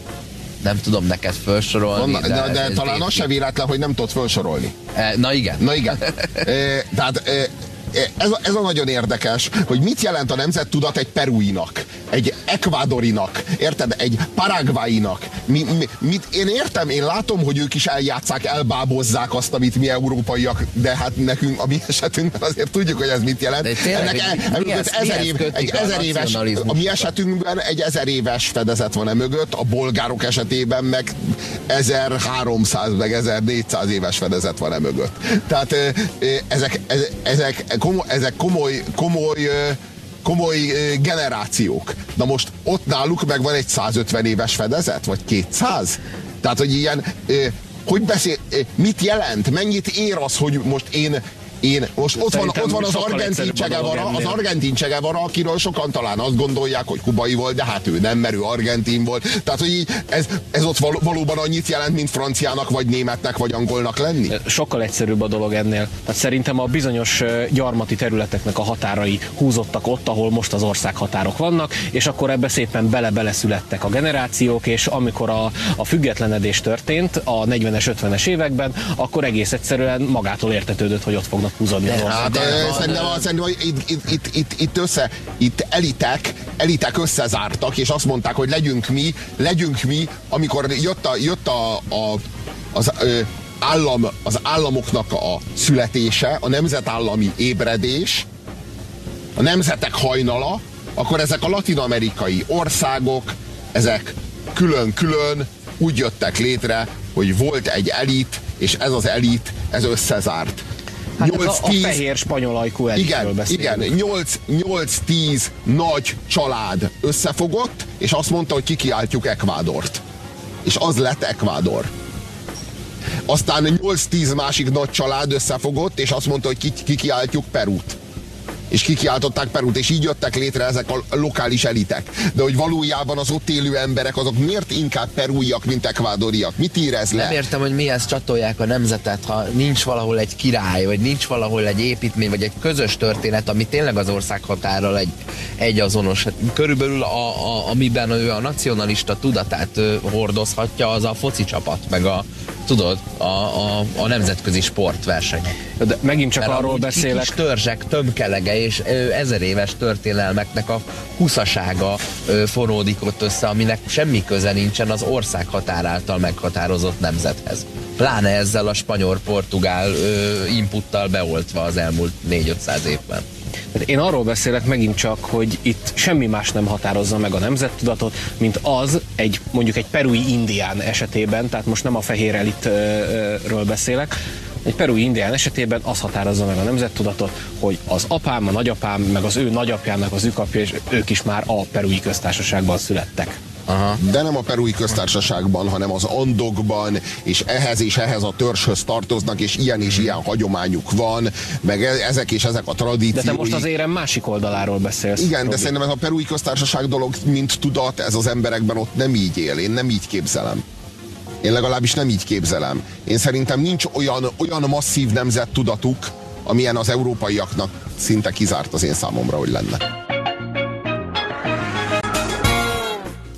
Nem tudom neked felsorolni. Van, de, de, de talán az se véletlen, hogy nem tudod felsorolni. E, na igen. Na igen. e, tehát e, ez, ez a nagyon érdekes, hogy mit jelent a nemzettudat egy peruinak, egy ekvádorinak, érted? Egy paraguayinak. Mi, mi, mit, én értem, én látom, hogy ők is eljátszák, elbábozzák azt, amit mi európaiak, de hát nekünk, a mi esetünkben azért tudjuk, hogy ez mit jelent. De tényleg, Ennek e, ezer év, egy ezer éves, a mi esetünkben egy ezer éves fedezet van e mögött, a bolgárok esetében meg 1300 meg 1400 éves fedezet van e mögött. Tehát ezek, ezek komoly, ezek komoly, komoly komoly generációk. Na most ott náluk meg van egy 150 éves fedezet, vagy 200? Tehát, hogy ilyen, hogy beszél, mit jelent, mennyit ér az, hogy most én én, most ott van, ott van az argentin Csegevara, az argentin Csegevara, akiről sokan talán azt gondolják, hogy kubai volt, de hát ő nem, mert ő argentin volt. Tehát, hogy így ez, ez ott val, valóban annyit jelent, mint franciának, vagy németnek, vagy angolnak lenni? Sokkal egyszerűbb a dolog ennél. Tehát szerintem a bizonyos gyarmati területeknek a határai húzottak ott, ahol most az ország határok vannak, és akkor ebbe szépen bele-bele születtek a generációk, és amikor a, a függetlenedés történt a 40-es, 50-es években, akkor egész egyszerűen magától értetődött, hogy ott fognak tudnak húzani de, hát, de, szerintem, szerintem itt, itt, itt, itt, itt, össze, itt elitek, elitek összezártak, és azt mondták, hogy legyünk mi, legyünk mi, amikor jött, a, jött a, a, az, ö, állam, az államoknak a születése, a nemzetállami ébredés, a nemzetek hajnala, akkor ezek a latinamerikai országok, ezek külön-külön úgy jöttek létre, hogy volt egy elit, és ez az elit, ez összezárt. Hát 8, a, a fehér spanyol ajkú igen, igen, 8-10 nagy család összefogott, és azt mondta, hogy kikiáltjuk Ekvádort. És az lett Ekvádor. Aztán 8-10 másik nagy család összefogott, és azt mondta, hogy kikiáltjuk Perút és kikiáltották Perút, és így jöttek létre ezek a lokális elitek. De hogy valójában az ott élő emberek azok miért inkább perúiak, mint ekvádoriak? Mit érez le? Nem értem, hogy mihez csatolják a nemzetet, ha nincs valahol egy király, vagy nincs valahol egy építmény, vagy egy közös történet, ami tényleg az ország határral egy, egy azonos. Körülbelül a, a, amiben ő a nacionalista tudatát hordozhatja, az a foci csapat, meg a tudod, a, a, a nemzetközi sportverseny. De megint csak Mert arról beszélek. Kis törzsek tömkelege és ö, ezer éves történelmeknek a huszasága ö, fonódik ott össze, aminek semmi köze nincsen az ország határ által meghatározott nemzethez. Pláne ezzel a spanyol-portugál inputtal beoltva az elmúlt 4-500 évben. Én arról beszélek megint csak, hogy itt semmi más nem határozza meg a nemzettudatot, mint az egy mondjuk egy perui indián esetében, tehát most nem a fehér elitről beszélek, egy perui indián esetében az határozza meg a nemzettudatot, hogy az apám, a nagyapám, meg az ő nagyapjának az ükapja, és ők is már a perui köztársaságban születtek. Aha. De nem a perui köztársaságban, hanem az Andokban, és ehhez és ehhez a törzshöz tartoznak, és ilyen és ilyen hagyományuk van, meg e- ezek és ezek a tradíciók. De te most az érem másik oldaláról beszélsz. Igen, de Robi. szerintem ez a perui köztársaság dolog, mint tudat, ez az emberekben ott nem így él. Én nem így képzelem. Én legalábbis nem így képzelem. Én szerintem nincs olyan, olyan masszív nemzettudatuk, amilyen az európaiaknak szinte kizárt az én számomra, hogy lenne.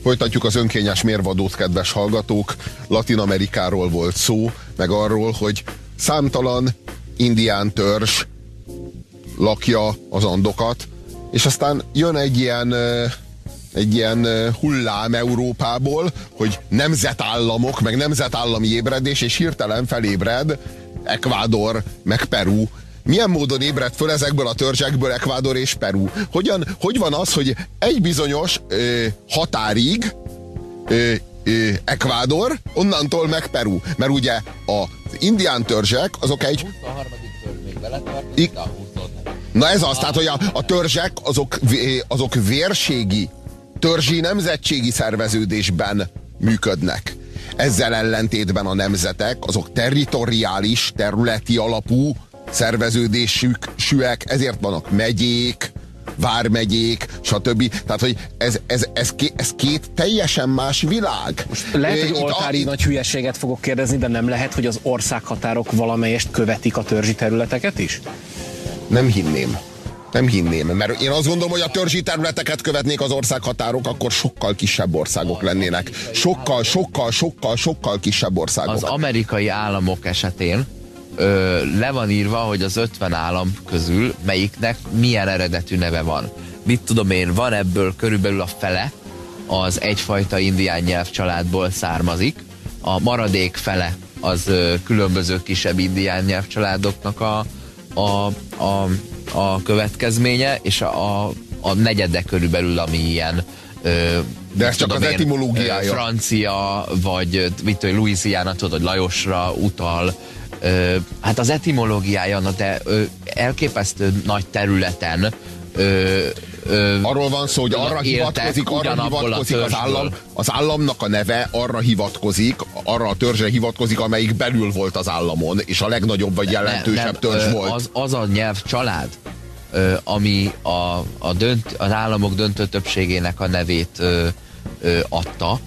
Folytatjuk az önkényes mérvadót, kedves hallgatók. Latin Amerikáról volt szó, meg arról, hogy számtalan indián törzs lakja az andokat, és aztán jön egy ilyen, egy ilyen hullám Európából, hogy nemzetállamok, meg nemzetállami ébredés, és hirtelen felébred Ecuador, meg Peru. Milyen módon ébredt föl ezekből a törzsekből Ecuador és Peru? Hogyan, hogy van az, hogy egy bizonyos ö, határig ö, ö, Ecuador, onnantól meg Peru? Mert ugye az indián törzsek, azok egy A harmadik törzs még vele tart, I- de a 20 nem. Na ez az, tehát hogy a, a törzsek azok, azok vérségi, törzsi nemzetségi szerveződésben működnek. Ezzel ellentétben a nemzetek azok territoriális, területi alapú szerveződésük, süek, ezért vannak megyék, vármegyék, stb. Tehát, hogy ez, ez, ez, ké, ez két teljesen más világ. Lehet, Ö, hogy itt oltári a- nagy hülyeséget fogok kérdezni, de nem lehet, hogy az országhatárok valamelyest követik a törzsi területeket is? Nem hinném. Nem hinném, mert én azt gondolom, hogy a törzsi területeket követnék az országhatárok, akkor sokkal kisebb országok lennének. Sokkal, sokkal, sokkal, sokkal kisebb országok. Az amerikai államok esetén ö, le van írva, hogy az 50 állam közül melyiknek milyen eredetű neve van. Mit tudom én, van ebből körülbelül a fele, az egyfajta indián nyelvcsaládból származik, a maradék fele az ö, különböző kisebb indián nyelvcsaládoknak a, a, a, a következménye, és a, a, a negyede körülbelül, ami ilyen ö, De ez csak az én, etimológiája. francia, vagy mit tudom, Louisiana, tudod, hogy Lajosra utal. Ö, hát az etimológiája, na de ö, elképesztő nagy területen ö, ö, Arról van szó, hogy arra hivatkozik, arra hivatkozik az állam, az államnak a neve arra hivatkozik, arra a törzsre hivatkozik, amelyik belül volt az államon, és a legnagyobb vagy jelentősebb nem, törzs ö, volt. Az, az a nyelv család, ö, ami a, a dönt, az államok döntő többségének a nevét ö, ö, adta,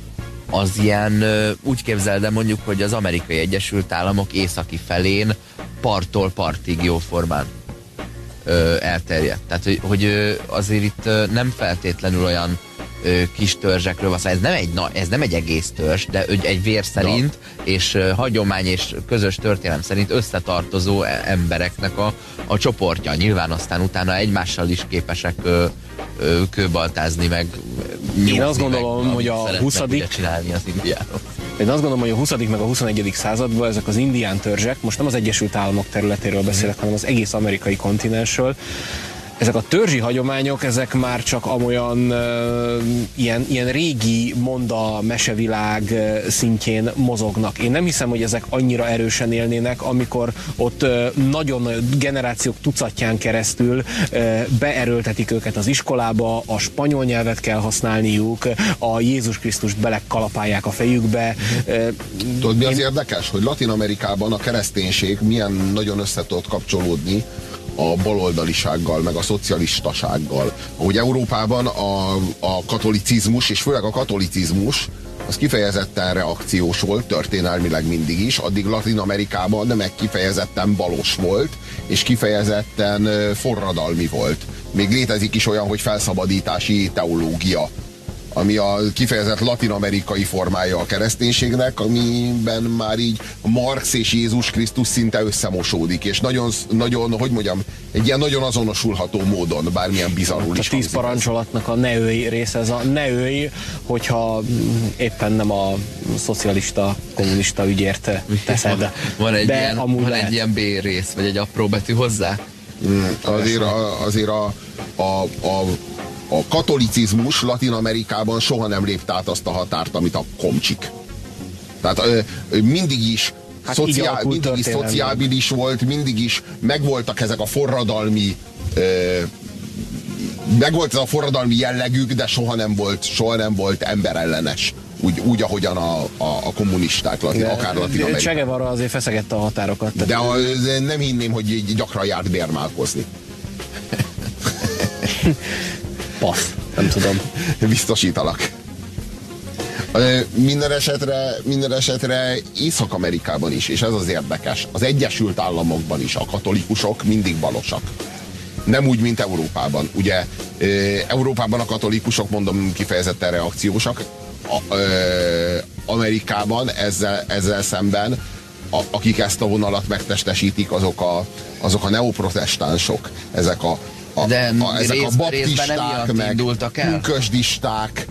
az ilyen, úgy képzeld el mondjuk, hogy az amerikai Egyesült Államok északi felén parttól partig jóformán elterjedt. Tehát, hogy, hogy azért itt nem feltétlenül olyan kis törzsekről van. Ez nem egy, na, ez nem egy egész törzs, de egy, vér szerint és ö, hagyomány és közös történelem szerint összetartozó e- embereknek a, a csoportja. Nyilván aztán utána egymással is képesek ö, ö, kőbaltázni, meg nyúzni, azt gondolom, meg, hogy a amit szeretnek 20. ugye csinálni az indiánok. Én azt gondolom, hogy a 20. meg a 21. században ezek az indián törzsek, most nem az Egyesült Államok területéről beszélek, hanem az egész amerikai kontinensről, ezek a törzsi hagyományok, ezek már csak amolyan uh, ilyen, ilyen régi monda mesevilág szintjén mozognak. Én nem hiszem, hogy ezek annyira erősen élnének, amikor ott uh, nagyon generációk tucatján keresztül uh, beerőltetik őket az iskolába, a spanyol nyelvet kell használniuk, a Jézus Krisztust belekalapálják a fejükbe. Uh, Tudod, mi az érdekes? Hogy Latin Amerikában a kereszténység milyen nagyon össze tudott kapcsolódni a baloldalisággal, meg a szocialistasággal. Ahogy Európában a, a katolicizmus, és főleg a katolicizmus, az kifejezetten reakciós volt, történelmileg mindig is, addig Latin Amerikában nem egy kifejezetten balos volt, és kifejezetten forradalmi volt. Még létezik is olyan, hogy felszabadítási teológia ami a kifejezett latin-amerikai formája a kereszténységnek, amiben már így Marx és Jézus Krisztus szinte összemosódik, és nagyon, nagyon, hogy mondjam, egy ilyen nagyon azonosulható módon, bármilyen bizarrul is. A tíz parancsolatnak a ne ői része, ez a ne ői, hogyha éppen nem a szocialista, kommunista ügyért teszed. Van egy, De ilyen, van egy ilyen B rész, vagy egy apró betű hozzá? Mm, azért a, azért a, a, a a katolicizmus Latin Amerikában soha nem lépte át azt a határt, amit a komcsik. Tehát ö, ö, mindig is hát szociál, mindig is szociábilis volt, mindig is megvoltak ezek a forradalmi ö, megvolt ez a forradalmi jellegük, de soha nem volt, soha nem volt emberellenes. Úgy, úgy ahogyan a, a, a kommunisták, latin, de, akár Latin Amerikában. Che Guevara azért feszegette a határokat. De a, nem hinném, hogy gyakran járt bérmálkozni. Passz, nem tudom. Biztosítalak. Minden esetre, minden esetre Észak-Amerikában is, és ez az érdekes, az Egyesült Államokban is a katolikusok mindig balosak. Nem úgy, mint Európában. Ugye Európában a katolikusok, mondom, kifejezetten reakciósak. A, ö, Amerikában ezzel, ezzel szemben a, akik ezt a vonalat megtestesítik, azok a, azok a neoprotestánsok, ezek a a, De a, ezek rész, a baptisták, meg pünkösdisták,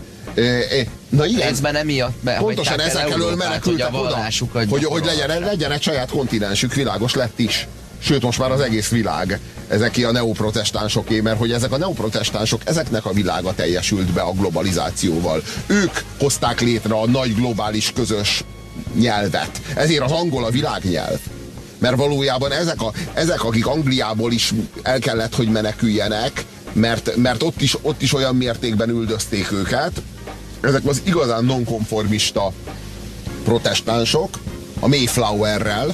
Na igen. Részben emiatt be, Pontosan ezek elől menekültek oda, hogy, hogy legyen, legyen egy saját kontinensük, világos lett is. Sőt, most már az egész világ ezek a neoprotestánsoké, mert hogy ezek a neoprotestánsok, ezeknek a világa teljesült be a globalizációval. Ők hozták létre a nagy globális közös nyelvet. Ezért az angol a világnyelv mert valójában ezek, a, ezek akik Angliából is el kellett, hogy meneküljenek, mert, mert ott, is, ott is olyan mértékben üldözték őket, ezek az igazán nonkonformista protestánsok, a Mayflowerrel,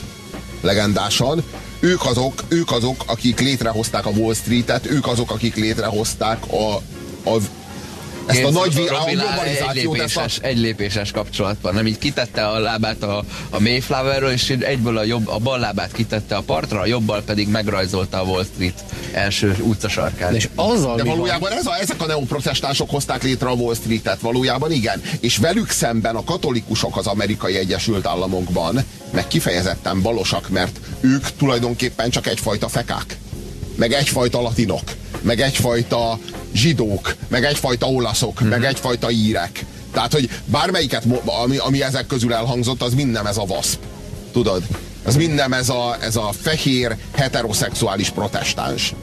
legendásan, ők azok, ők azok, akik létrehozták a Wall Street-et, ők azok, akik létrehozták a, a ezt a nagy a globalizációt. Egy lépéses, a... egy lépéses kapcsolatban, nem így kitette a lábát a, a Mayflowerről, és egyből a, jobb, a bal lábát kitette a partra, a jobbal pedig megrajzolta a Wall Street első utcasarkát. És azzal De valójában ez a, ezek a neoprotestánsok hozták létre a Wall Street-et, valójában igen. És velük szemben a katolikusok az amerikai Egyesült Államokban meg kifejezetten balosak, mert ők tulajdonképpen csak egyfajta fekák. Meg egyfajta latinok. Meg egyfajta zsidók, meg egyfajta olaszok, mm-hmm. meg egyfajta írek. Tehát, hogy bármelyiket, ami, ami ezek közül elhangzott, az mind nem ez a vaszp. Tudod? Az mind nem ez a, ez a fehér, heteroszexuális protestáns.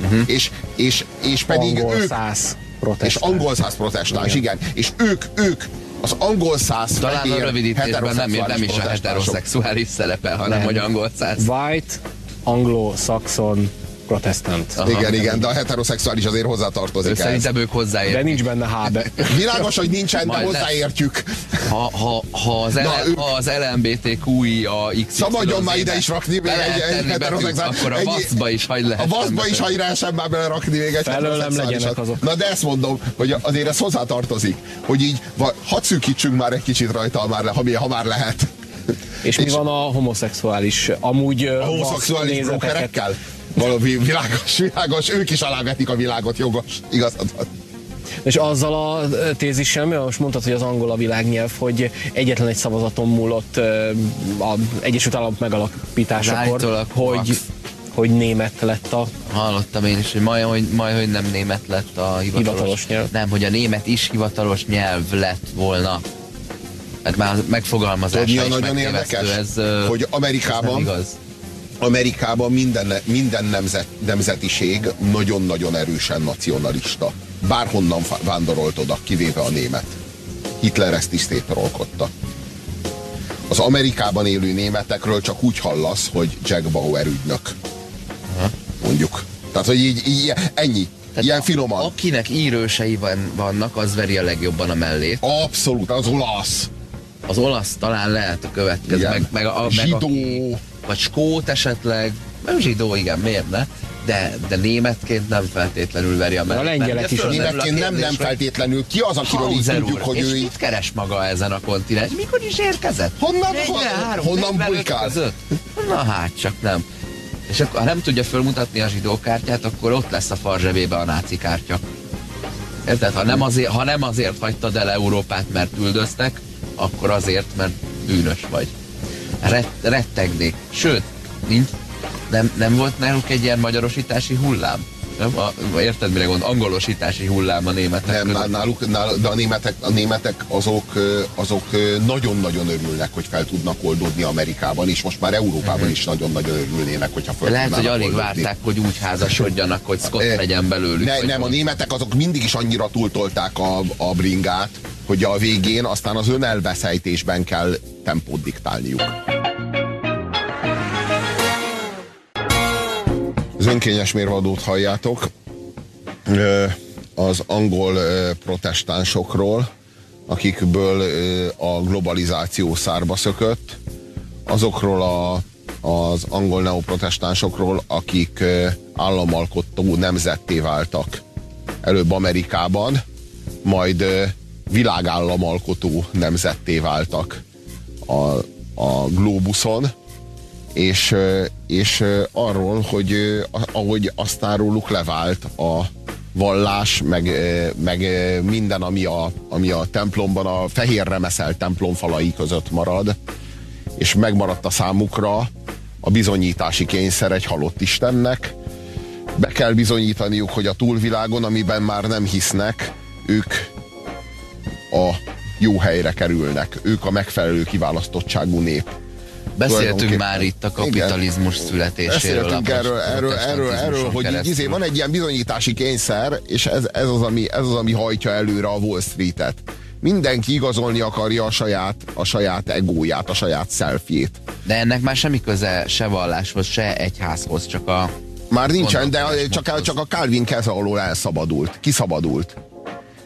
Uh-huh. És, és, és pedig angol ők... Száz protestáns. És angol száz protestáns, igen. igen. És ők, ők az angol száz Talán fehér, a rövidítésben nem, nem is a heteroszexuális szerepel, hanem nem. hogy angol száz. White, anglo-saxon, protestant. Aha. Igen, igen, de a heteroszexuális azért hozzátartozik. Szerintem ők hozzáértnek. De nincs benne hábe. Világos, hogy nincsen, de hozzáértjük. Ha, ha, ha, az, Na, ő... ha az LMBTQI a X. Szabadjon már ide is rakni még egy, egy heteroszexuális. Akkor a vaszba is hagy lehet. A vaszba is hagy lehessen már belerakni még egy Felőlem legyenek azok. Na de ezt mondom, hogy azért ez hozzátartozik. Hogy így, hadd szűkítsünk már egy kicsit rajta, ha már, ha, ha már lehet. És, és mi van a homoszexuális? Amúgy a homoszexuális brókerekkel? Valami világos, világos, ők is alávetik a világot, jogos, igazad van. És azzal a tézissel, mert most mondtad, hogy az angol a világnyelv, hogy egyetlen egy szavazaton múlott az Egyesült Államok megalapításakor, hogy, hogy német lett a... Hallottam én is, hogy majd, hogy, majd, hogy nem német lett a hivatalos, hivatalos nyelv. Nem, hogy a német is hivatalos nyelv lett volna. Hát már megfogalmazás is nagyon érdekes, ez, hogy Amerikában ez igaz Amerikában minden, minden nemzet, nemzetiség nagyon-nagyon erősen nacionalista. Bárhonnan vándorolt oda, kivéve a német. Hitler ezt is szétrolkodta. Az Amerikában élő németekről csak úgy hallasz, hogy Jack Bauer ügynök. Mondjuk. Tehát, hogy így, így ennyi. Tehát Ilyen finoman. Akinek írősei van, vannak, az veri a legjobban a mellét. Abszolút, az olasz. Az olasz talán lehet a következő. Meg, meg, a, meg Zsidó. Aki, vagy skót esetleg, nem zsidó, igen, miért ne? De, de németként nem feltétlenül veri a mellett. A lengyelek is. Németként nem, nem feltétlenül. Ki az, akiről így tudjuk, hogy ő így... keres maga ezen a kontinens? Mikor is érkezett? Honnan, honnan, honnan bujkál? Na hát, csak nem. És akkor, ha nem tudja fölmutatni a zsidó kártyát, akkor ott lesz a farzsebébe a náci kártya. Érted? Ha nem, azért, ha nem azért hagytad el Európát, mert üldöztek, akkor azért, mert bűnös vagy. Ret, rettegnék. Sőt, nincs, nem, nem volt náluk egy ilyen magyarosítási hullám? Nem? A, érted, mire gond? Angolosítási hullám a németek Nem, náluk, náluk, de a németek, a németek azok, azok nagyon-nagyon örülnek, hogy fel tudnak oldódni Amerikában, és most már Európában uh-huh. is nagyon-nagyon örülnének, hogyha fel Lehet, hogy alig oldódni. várták, hogy úgy házasodjanak, hogy Scott legyen belőlük. Ne, nem, a németek azok mindig is annyira túltolták a, a bringát, hogy a végén aztán az önelveszejtésben kell tempót diktálniuk. Az önkényes mérvadót halljátok. Az angol protestánsokról, akikből a globalizáció szárba szökött, azokról a, az angol neoprotestánsokról, akik államalkotó nemzetté váltak. Előbb Amerikában, majd világállamalkotó nemzetté váltak a, a glóbuszon, és, és arról, hogy ahogy aztán róluk levált a vallás, meg, meg minden, ami a, ami a templomban, a fehér remeszel templom falai között marad, és megmaradt a számukra a bizonyítási kényszer egy halott Istennek. Be kell bizonyítaniuk, hogy a túlvilágon, amiben már nem hisznek, ők a jó helyre kerülnek. Ők a megfelelő kiválasztottságú nép. Beszéltünk már itt a kapitalizmus Igen. születéséről. Beszéltünk erről, erről, erről, erről hogy így izé, van egy ilyen bizonyítási kényszer, és ez, ez, az, ami, ez az, ami hajtja előre a Wall Street-et. Mindenki igazolni akarja a saját, a saját egóját, a saját szelfjét. De ennek már semmi köze se valláshoz, se egyházhoz, csak a... Már nincsen, de csak, csak a Calvin keze alól elszabadult, kiszabadult.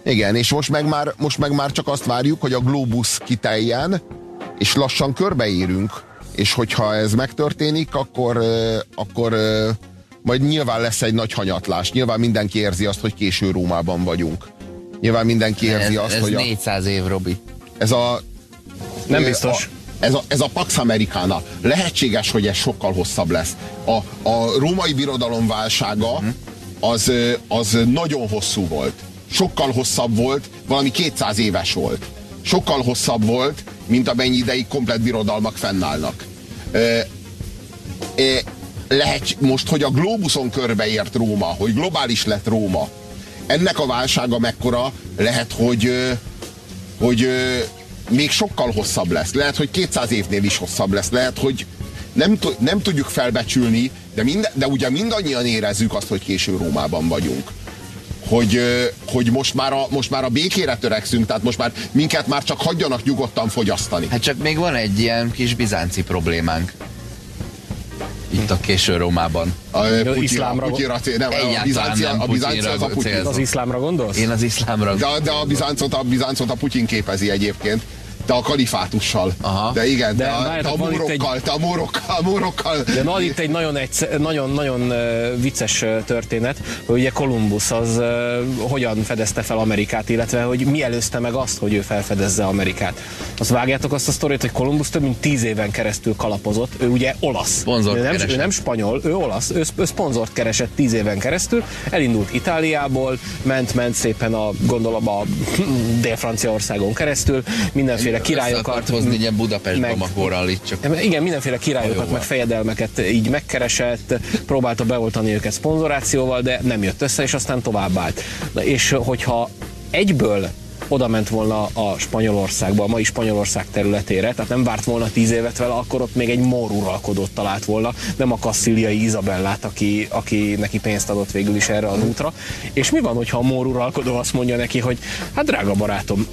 Igen, és most meg, már, most meg már csak azt várjuk, hogy a globus kiteljen, és lassan körbeérünk és hogyha ez megtörténik, akkor, akkor majd nyilván lesz egy nagy hanyatlás. Nyilván mindenki érzi azt, hogy késő Rómában vagyunk. Nyilván mindenki érzi ez, azt, ez hogy... Ez 400 év, Robi. Ez a... Nem biztos. A, ez a, ez a Pax Americana. Lehetséges, hogy ez sokkal hosszabb lesz. A, a római birodalom válsága mhm. az, az nagyon hosszú volt. Sokkal hosszabb volt, valami 200 éves volt. Sokkal hosszabb volt, mint amennyi ideig komplet birodalmak fennállnak. E, e, lehet most, hogy a globuson körbeért Róma, hogy globális lett Róma, ennek a válsága mekkora, lehet, hogy, hogy még sokkal hosszabb lesz. Lehet, hogy 200 évnél is hosszabb lesz. Lehet, hogy nem, nem tudjuk felbecsülni, de, mind, de ugye mindannyian érezzük azt, hogy késő Rómában vagyunk hogy, hogy most, már a, most már a békére törekszünk, tehát most már minket már csak hagyjanak nyugodtan fogyasztani. Hát csak még van egy ilyen kis bizánci problémánk. Itt a késő Rómában. A, Putyra, iszlámra, Putyra, nem, a bizánci, nem a bizánci az a Putyin. Az iszlámra gondolsz? Én az iszlámra De, de a, bizáncot, a bizáncot a Putyin képezi egyébként te a kalifátussal. Aha. De igen, de, de, te, a mórokkal, egy... te a mórokkal, mórokkal. De van itt egy nagyon, egy, nagyon, nagyon vicces történet, hogy ugye Kolumbusz az hogyan fedezte fel Amerikát, illetve hogy mi előzte meg azt, hogy ő felfedezze Amerikát. Azt vágjátok azt a sztorit, hogy Kolumbusz több mint tíz éven keresztül kalapozott. Ő ugye olasz. Ő nem, ő nem spanyol, ő olasz. Ő, ő szponzort keresett tíz éven keresztül. Elindult Itáliából, ment, ment szépen a gondolom a Dél-Franciaországon keresztül, mindenféle mindenféle királyokat. Hozni ilyen Budapest meg, Bamakorral itt csak. Igen, mindenféle királyokat, meg fejedelmeket így megkeresett, próbálta beoltani őket szponzorációval, de nem jött össze, és aztán tovább állt. És hogyha egyből oda ment volna a Spanyolországba, a mai Spanyolország területére, tehát nem várt volna tíz évet vele, akkor ott még egy mor uralkodót talált volna, nem a kassziliai Izabellát, aki, aki neki pénzt adott végül is erre az útra. És mi van, hogyha a mor uralkodó azt mondja neki, hogy hát drága barátom,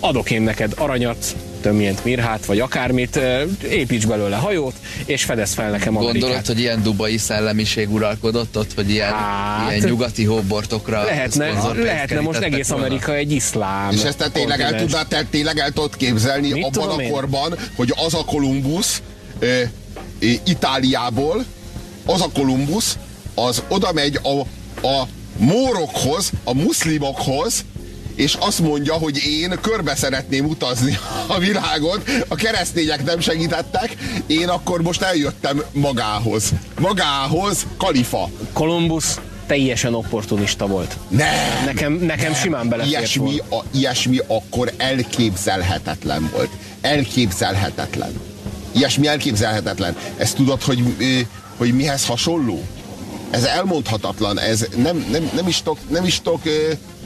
adok én neked aranyat, tömjent mirhát, vagy akármit, építs belőle hajót, és fedez fel nekem Amerikát. Gondolod, hogy ilyen dubai szellemiség uralkodott ott, hogy ilyen, hát, ilyen nyugati hóbortokra lehetne, lehetne most egész volna. Amerika egy iszlám. És ezt te tényleg el, tudod, te tényleg el tudod képzelni Mit abban a korban, hogy az a Kolumbusz e, e, Itáliából, az a Kolumbusz, az oda megy a, a mórokhoz, a muszlimokhoz, és azt mondja, hogy én körbe szeretném utazni a világot, a keresztények nem segítettek, én akkor most eljöttem magához. Magához, kalifa. Kolumbusz teljesen opportunista volt. Nem! Nekem, nekem nem. simán belefért ilyesmi, a, ilyesmi akkor elképzelhetetlen volt. Elképzelhetetlen. Ilyesmi elképzelhetetlen. Ezt tudod, hogy, hogy mihez hasonló? Ez elmondhatatlan, ez nem, nem, nem is tudok, nem is tudok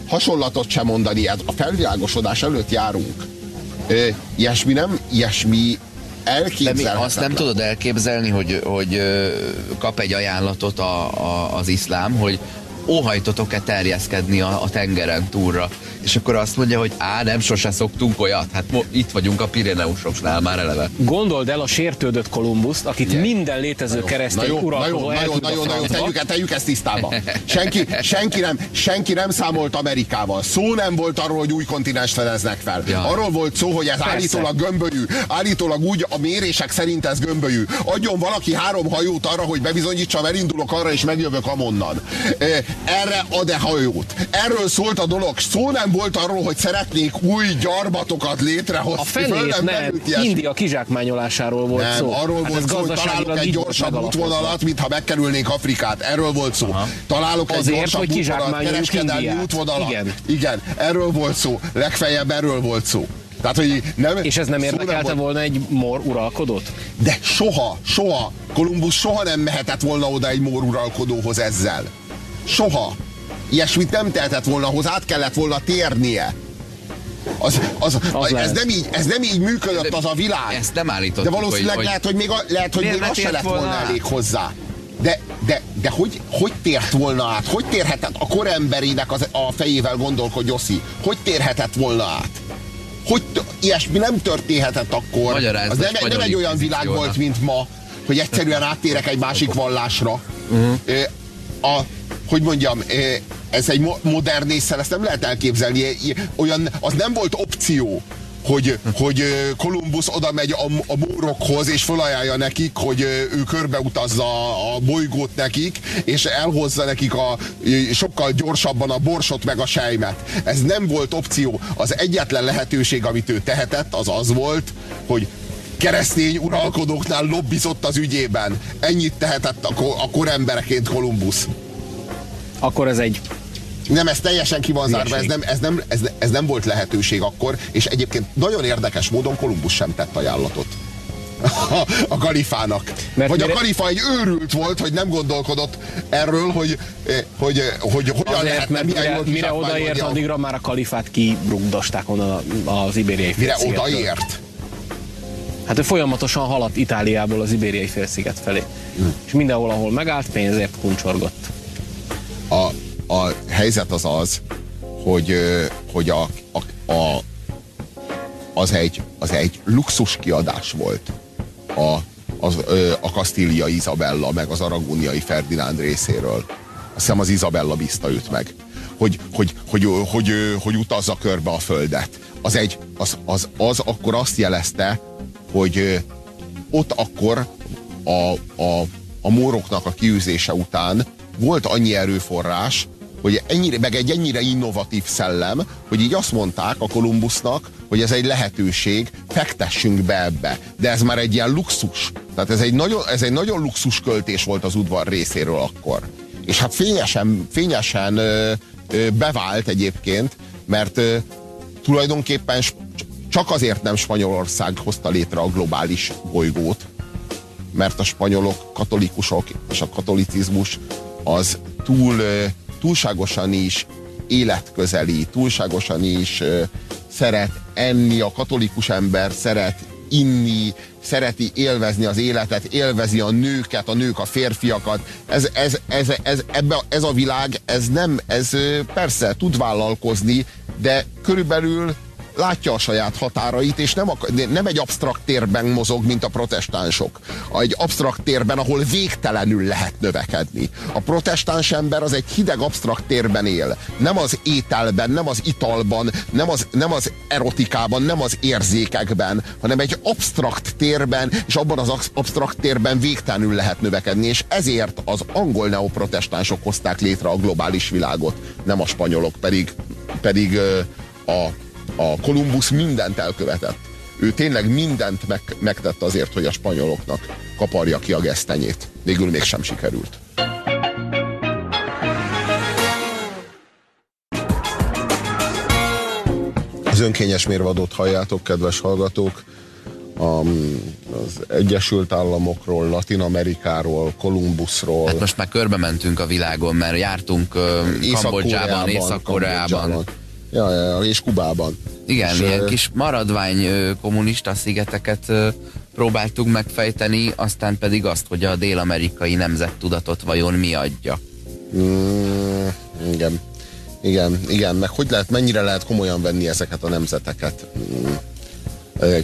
hasonlatot sem mondani, a felvilágosodás előtt járunk. Ilyesmi nem, ilyesmi de mi azt nem tudod elképzelni, hogy, hogy kap egy ajánlatot a, a, az iszlám, hogy óhajtotok-e terjeszkedni a, a tengeren túlra? És akkor azt mondja, hogy á, nem sose szoktunk olyat. Hát mo, itt vagyunk a Pireneusoknál már eleve. Gondold el a sértődött Kolumbuszt, akit yeah. minden létező keresztény uralkodó el nagyon, nagyon, nagyon, tegyük, tegyük ezt tisztába. Senki, senki, nem, senki nem számolt Amerikával. Szó nem volt arról, hogy új kontinens fedeznek fel. Ja. Arról volt szó, hogy ez Persze. állítólag gömbölyű. Állítólag úgy a mérések szerint ez gömbölyű. Adjon valaki három hajót arra, hogy bebizonyítsam, elindulok arra és megjövök amonnan. Erre ad-e hajót? Erről szólt a dolog. Szó nem volt arról, hogy szeretnék új gyarmatokat létrehozni. A felét nem, nem. India kizsákmányolásáról volt nem, szó. arról hát volt szó, hogy találok egy gyorsabb útvonalat, mintha megkerülnénk Afrikát. Erről volt szó. Aha. Találok egy Azért, gyorsabb hogy útvonalat, kereskedelmi útvonalat. Igen. Igen, erről volt szó. Legfeljebb erről volt szó. Tehát, hogy nem, És ez nem érdekelte nem volna egy mor uralkodót? De soha, soha. Kolumbusz soha nem mehetett volna oda egy mor uralkodóhoz ezzel. Soha. Ilyesmit nem tehetett volna hozzá, át kellett volna térnie. Az, az, az ez, nem így, ez nem így működött de az a világ. Ezt nem állítottuk. De valószínűleg hogy, lehet, hogy még, a, lehet, hogy még az se lett volna, volna elég hozzá. De, de, de hogy, hogy tért volna át? Hogy térhetett a koremberinek az, a fejével gondolkod, Jossi? Hogy térhetett volna át? Hogy ilyesmi nem történhetett akkor? Magyarázd, az nem, nem egy olyan világ volt, mint ma, hogy egyszerűen áttérek egy másik vallásra. Uh-huh. A, hogy mondjam, ez egy modern észre, ezt nem lehet elképzelni. Olyan, az nem volt opció, hogy, hogy Kolumbusz oda megy a, a mórokhoz, és felajánlja nekik, hogy ő körbeutazza a bolygót nekik, és elhozza nekik a, sokkal gyorsabban a borsot meg a sejmet. Ez nem volt opció. Az egyetlen lehetőség, amit ő tehetett, az az volt, hogy keresztény uralkodóknál lobbizott az ügyében. Ennyit tehetett a, a korembereként Kolumbusz. Akkor ez egy nem, ez teljesen ki van zárva, ez nem, ez, nem, ez, ez nem volt lehetőség akkor, és egyébként nagyon érdekes módon Kolumbusz sem tett ajánlatot. A, a kalifának. Mert Vagy mire... a kalifa egy őrült volt, hogy nem gondolkodott erről, hogy, eh, hogy, eh, hogy hogyan Azért, lehetne, mert mire, mire odaért, addigra már a kalifát kibrugdosták onnan az ibériai Mire odaért? Hát ő folyamatosan haladt Itáliából az ibériai félsziget felé. Hm. És mindenhol, ahol megállt, pénzért kuncsorgott. A, a helyzet az az, hogy, hogy a, a, a, az, egy, az egy luxus kiadás volt a, az, a Kastília Izabella, meg az aragóniai Ferdinánd részéről. Azt hiszem az Izabella bízta őt meg, hogy, hogy, hogy, hogy, hogy, hogy utazza körbe a földet. Az, egy, az, az, az akkor azt jelezte, hogy ott akkor a, a, a móroknak a kiűzése után volt annyi erőforrás, hogy ennyire, meg egy ennyire innovatív szellem, hogy így azt mondták a Kolumbusznak, hogy ez egy lehetőség, fektessünk be ebbe. De ez már egy ilyen luxus. Tehát ez egy nagyon, ez egy nagyon luxus költés volt az udvar részéről akkor. És hát fényesen, fényesen ö, ö, bevált egyébként, mert ö, tulajdonképpen csak azért nem Spanyolország hozta létre a globális bolygót, mert a spanyolok, katolikusok és a katolicizmus az túl túlságosan is életközeli, túlságosan is szeret enni, a katolikus ember szeret inni, szereti élvezni az életet, élvezi a nőket, a nők a férfiakat. Ez, ez, ez, ez, ebbe, ez a világ, ez nem, ez persze tud vállalkozni, de körülbelül látja a saját határait, és nem, nem egy absztrakt térben mozog, mint a protestánsok. Egy absztrakt térben, ahol végtelenül lehet növekedni. A protestáns ember az egy hideg absztrakt térben él. Nem az ételben, nem az italban, nem az, nem az erotikában, nem az érzékekben, hanem egy absztrakt térben, és abban az absztrakt térben végtelenül lehet növekedni, és ezért az angol neoprotestánsok hozták létre a globális világot, nem a spanyolok, pedig, pedig a a Kolumbusz mindent elkövetett. Ő tényleg mindent meg, megtett azért, hogy a spanyoloknak kaparja ki a gesztenyét. Végül mégsem sikerült. Az önkényes mérvadót halljátok, kedves hallgatók. A, az Egyesült Államokról, Latin Amerikáról, Kolumbuszról. Hát most már körbe mentünk a világon, mert jártunk uh, Észak-Koreában, Kambodzsában, Kambodzsában. Ja, ja, és Kubában. Igen, és, ilyen kis maradvány kommunista szigeteket próbáltuk megfejteni, aztán pedig azt, hogy a dél-amerikai nemzettudatot vajon mi adja. Mm, igen. Igen, igen, meg hogy lehet, mennyire lehet komolyan venni ezeket a nemzeteket? Mm.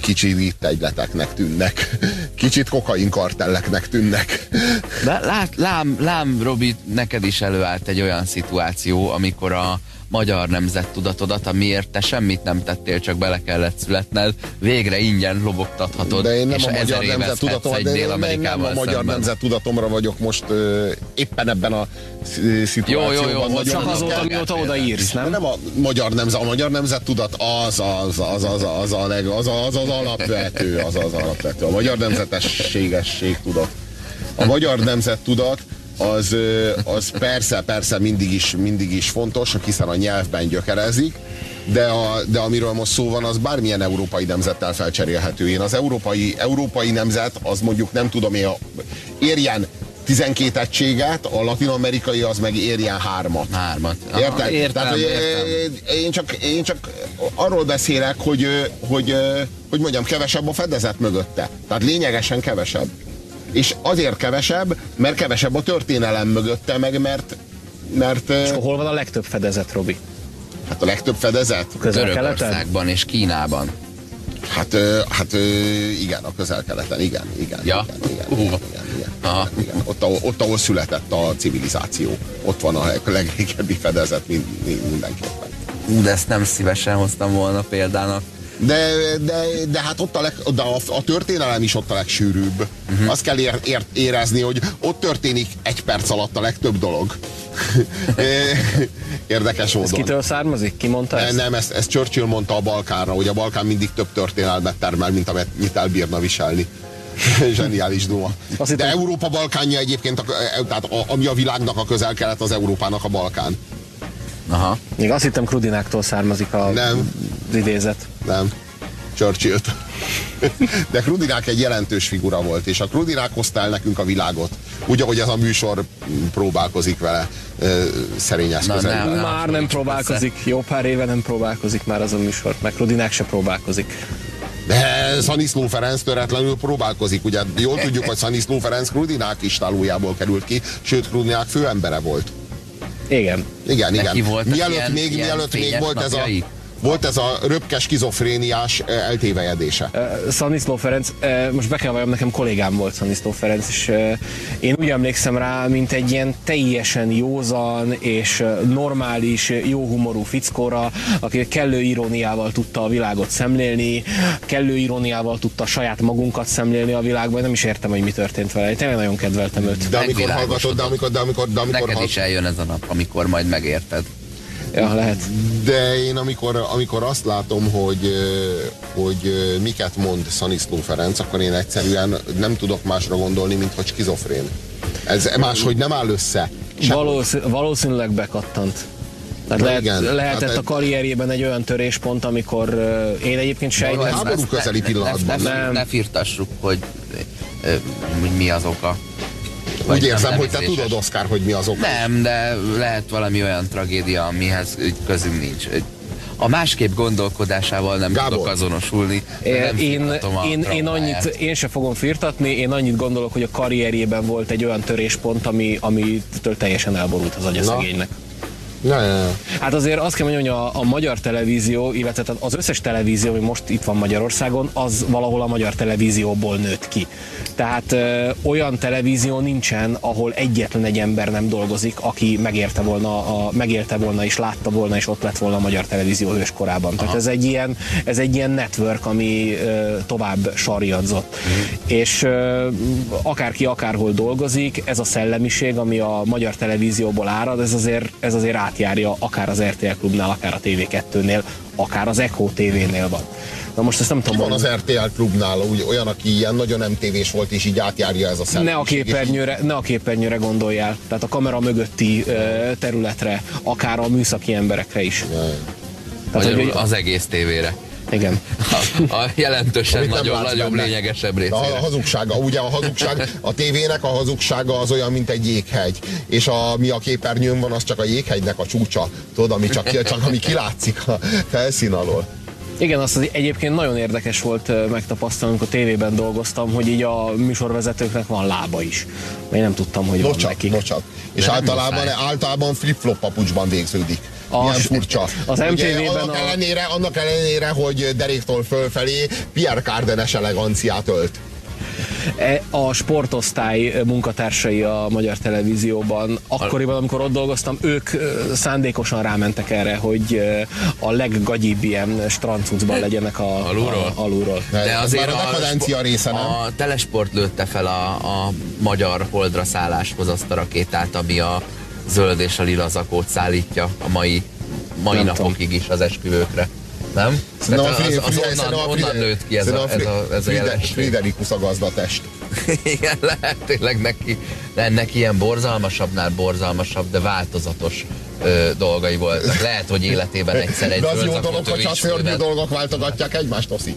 Kicsit egyleteknek tűnnek. Kicsit kokainkartelleknek tűnnek. De lát, lám, lám, Robi, neked is előállt egy olyan szituáció, amikor a, magyar nemzettudatodat, amiért te semmit nem tettél, csak bele kellett születned, végre ingyen lobogtathatod, de én nem és a magyar nemzettudatom, egy de én nem, nem a magyar nemzettudatomra vagyok most uh, éppen ebben a szituációban. Jó, jó, jó, csak azóta, mióta odaírsz, nem? Nem a magyar, nemzet, a magyar nemzettudat az az, az, az, az, a leg, az, az, az alapvető, az az alapvető. A magyar nemzetességesség tudat. A magyar nemzettudat az, az persze, persze mindig is, mindig is fontos, hiszen a nyelvben gyökerezik, de, a, de amiről most szó van, az bármilyen európai nemzettel felcserélhető. Én az európai, európai nemzet, az mondjuk nem tudom én, érjen 12 egységet, a latin-amerikai az meg érjen hármat. Hármat. Érted? értem, Tehát, értem. Én, csak, én csak arról beszélek, hogy, hogy, hogy mondjam, kevesebb a fedezet mögötte. Tehát lényegesen kevesebb és azért kevesebb, mert kevesebb a történelem mögötte, meg mert... mert és hol van a legtöbb fedezet, Robi? Hát a legtöbb fedezet? Törökországban és Kínában. Hát, hát igen, a közel-keleten, igen, igen, ja? igen, igen, uh. igen, igen, igen, igen. Ott, ahol, ott, ahol született a civilizáció, ott van a legrégebbi fedezet mindenképpen. De ezt nem szívesen hoztam volna példának. De, de, de hát ott a, leg, de a, a történelem is ott a legsűrűbb. Uh-huh. Azt kell ér, ér, érezni, hogy ott történik egy perc alatt a legtöbb dolog. Érdekes módon. Ez kitől származik? Ki mondta ezt? Nem, ezt, ezt Churchill mondta a Balkánra, hogy a Balkán mindig több történelmet termel, mint amit mit elbírna viselni. Zseniális duma. De. Európa Balkánja egyébként, a, tehát a, ami a világnak a közel-kelet, az Európának a Balkán. Aha. Még azt hittem Krudináktól származik a nem. idézet. Nem. churchill -t. De Krudinák egy jelentős figura volt, és a Krudinák hozta el nekünk a világot. Úgy, ahogy ez a műsor próbálkozik vele szerény eszközekkel. Nem, már nem próbálkozik. Jó pár éve nem próbálkozik már az a műsor. Meg Krudinák se próbálkozik. De Szaniszló Ferenc töretlenül próbálkozik. Ugye jól tudjuk, hogy Szaniszló Ferenc Krudinák istálójából került ki, sőt Krudinák főembere volt. Igen. Igen, igen. Mielőtt ilyen, még, ilyen mielőtt még volt ez a volt ez a röpkes skizofréniás eltévejedése. Uh, Szaniszló Ferenc, uh, most be kell valljam, nekem kollégám volt Szaniszló Ferenc, és én úgy emlékszem rá, mint egy ilyen teljesen józan és normális, jó humorú fickóra, aki kellő iróniával tudta a világot szemlélni, kellő iróniával tudta saját magunkat szemlélni a világban, nem is értem, hogy mi történt vele. Én tényleg nagyon kedveltem őt. De amikor hallgatod, de amikor, de amikor, de amikor Neked is eljön ez a nap, amikor majd megérted. Ja, lehet. De én amikor, amikor azt látom, hogy, hogy miket mond Szaniszló Ferenc, akkor én egyszerűen nem tudok másra gondolni, mint hogy skizofrén. Ez máshogy nem áll össze. Valószín, valószínűleg bekattant. Tehát lehet, igen, lehetett hát a karrierjében egy olyan töréspont, amikor uh, én egyébként sejtem... Háború közeli pillanatban. Ne, ne, ne, ne firtassuk, hogy, hogy mi az oka. Úgy érzem, hogy te tudod, Oszkár, hogy mi az ok. Nem, de lehet valami olyan tragédia, amihez közünk nincs. A másképp gondolkodásával nem Gábor. tudok azonosulni. Nem én, én, én, annyit, én se fogom firtatni, én annyit gondolok, hogy a karrierjében volt egy olyan töréspont, ami, amitől teljesen elborult az agyaszegénynek. Na. Ne, ne, ne. Hát azért azt kell mondjam, hogy a, a magyar televízió, illetve az összes televízió, ami most itt van Magyarországon, az valahol a magyar televízióból nőtt ki. Tehát ö, olyan televízió nincsen, ahol egyetlen egy ember nem dolgozik, aki megérte volna, a, megérte volna és látta volna, és ott lett volna a magyar televízió hőskorában. Aha. Tehát ez egy ilyen, ez egy ilyen network, ami ö, tovább sarjadzott. Mm. És ö, akárki akárhol dolgozik, ez a szellemiség, ami a magyar televízióból árad, ez azért, ez azért átjárja akár az RTL klubnál, akár a TV2-nél, akár az Echo TV-nél van. Na most ezt nem tudom. Ki van az RTL klubnál úgy, olyan, aki ilyen nagyon MTV-s volt, és így átjárja ez a személyiség. Ne a képernyőre, ne a képernyőre gondoljál. Tehát a kamera mögötti ö, területre, akár a műszaki emberekre is. Tehát, hogy, az egész tévére. Igen. A, a jelentősen nagyon, nagyobb, benne. lényegesebb része. A hazugsága, ugye a hazugság, a tévének a hazugsága az olyan, mint egy jéghegy. És a, mi a képernyőn van, az csak a jéghegynek a csúcsa. Tudod, ami csak, csak ami kilátszik a felszín alól. Igen, azt az egyébként nagyon érdekes volt megtapasztalni, amikor tévében dolgoztam, hogy így a műsorvezetőknek van lába is. Én nem tudtam, hogy nocsak, van neki. Nocsak. És általában, általában flip-flop papucsban végződik. A, Milyen furcsa. Az MTV-ben annak, a... ellenére, annak ellenére, hogy deréktól fölfelé Pierre Cárdenes eleganciát ölt. E, a sportosztály munkatársai a magyar televízióban, akkoriban, amikor ott dolgoztam, ők szándékosan rámentek erre, hogy a leggagyibb ilyen strandcucban legyenek a, alulról. A, alulról. De azért a, a, része, nem? a telesport lőtte fel a, a magyar holdra szálláshoz azt a rakétát, ami a zöld és a lila zakót szállítja a mai, mai napokig is az esküvőkre. Nem? Szerintem a, az, az onnan, onnan nőtt ki ez a, ez a, ez a jelenség. Friderikus a gazdatest. Igen, lehet tényleg neki, ennek ilyen borzalmasabbnál borzalmasabb, de változatos ö, dolgai voltak. Lehet, hogy életében egyszer egy De az jó dolog, hogyha szörnyű dolgok váltogatják egymást, Oszi.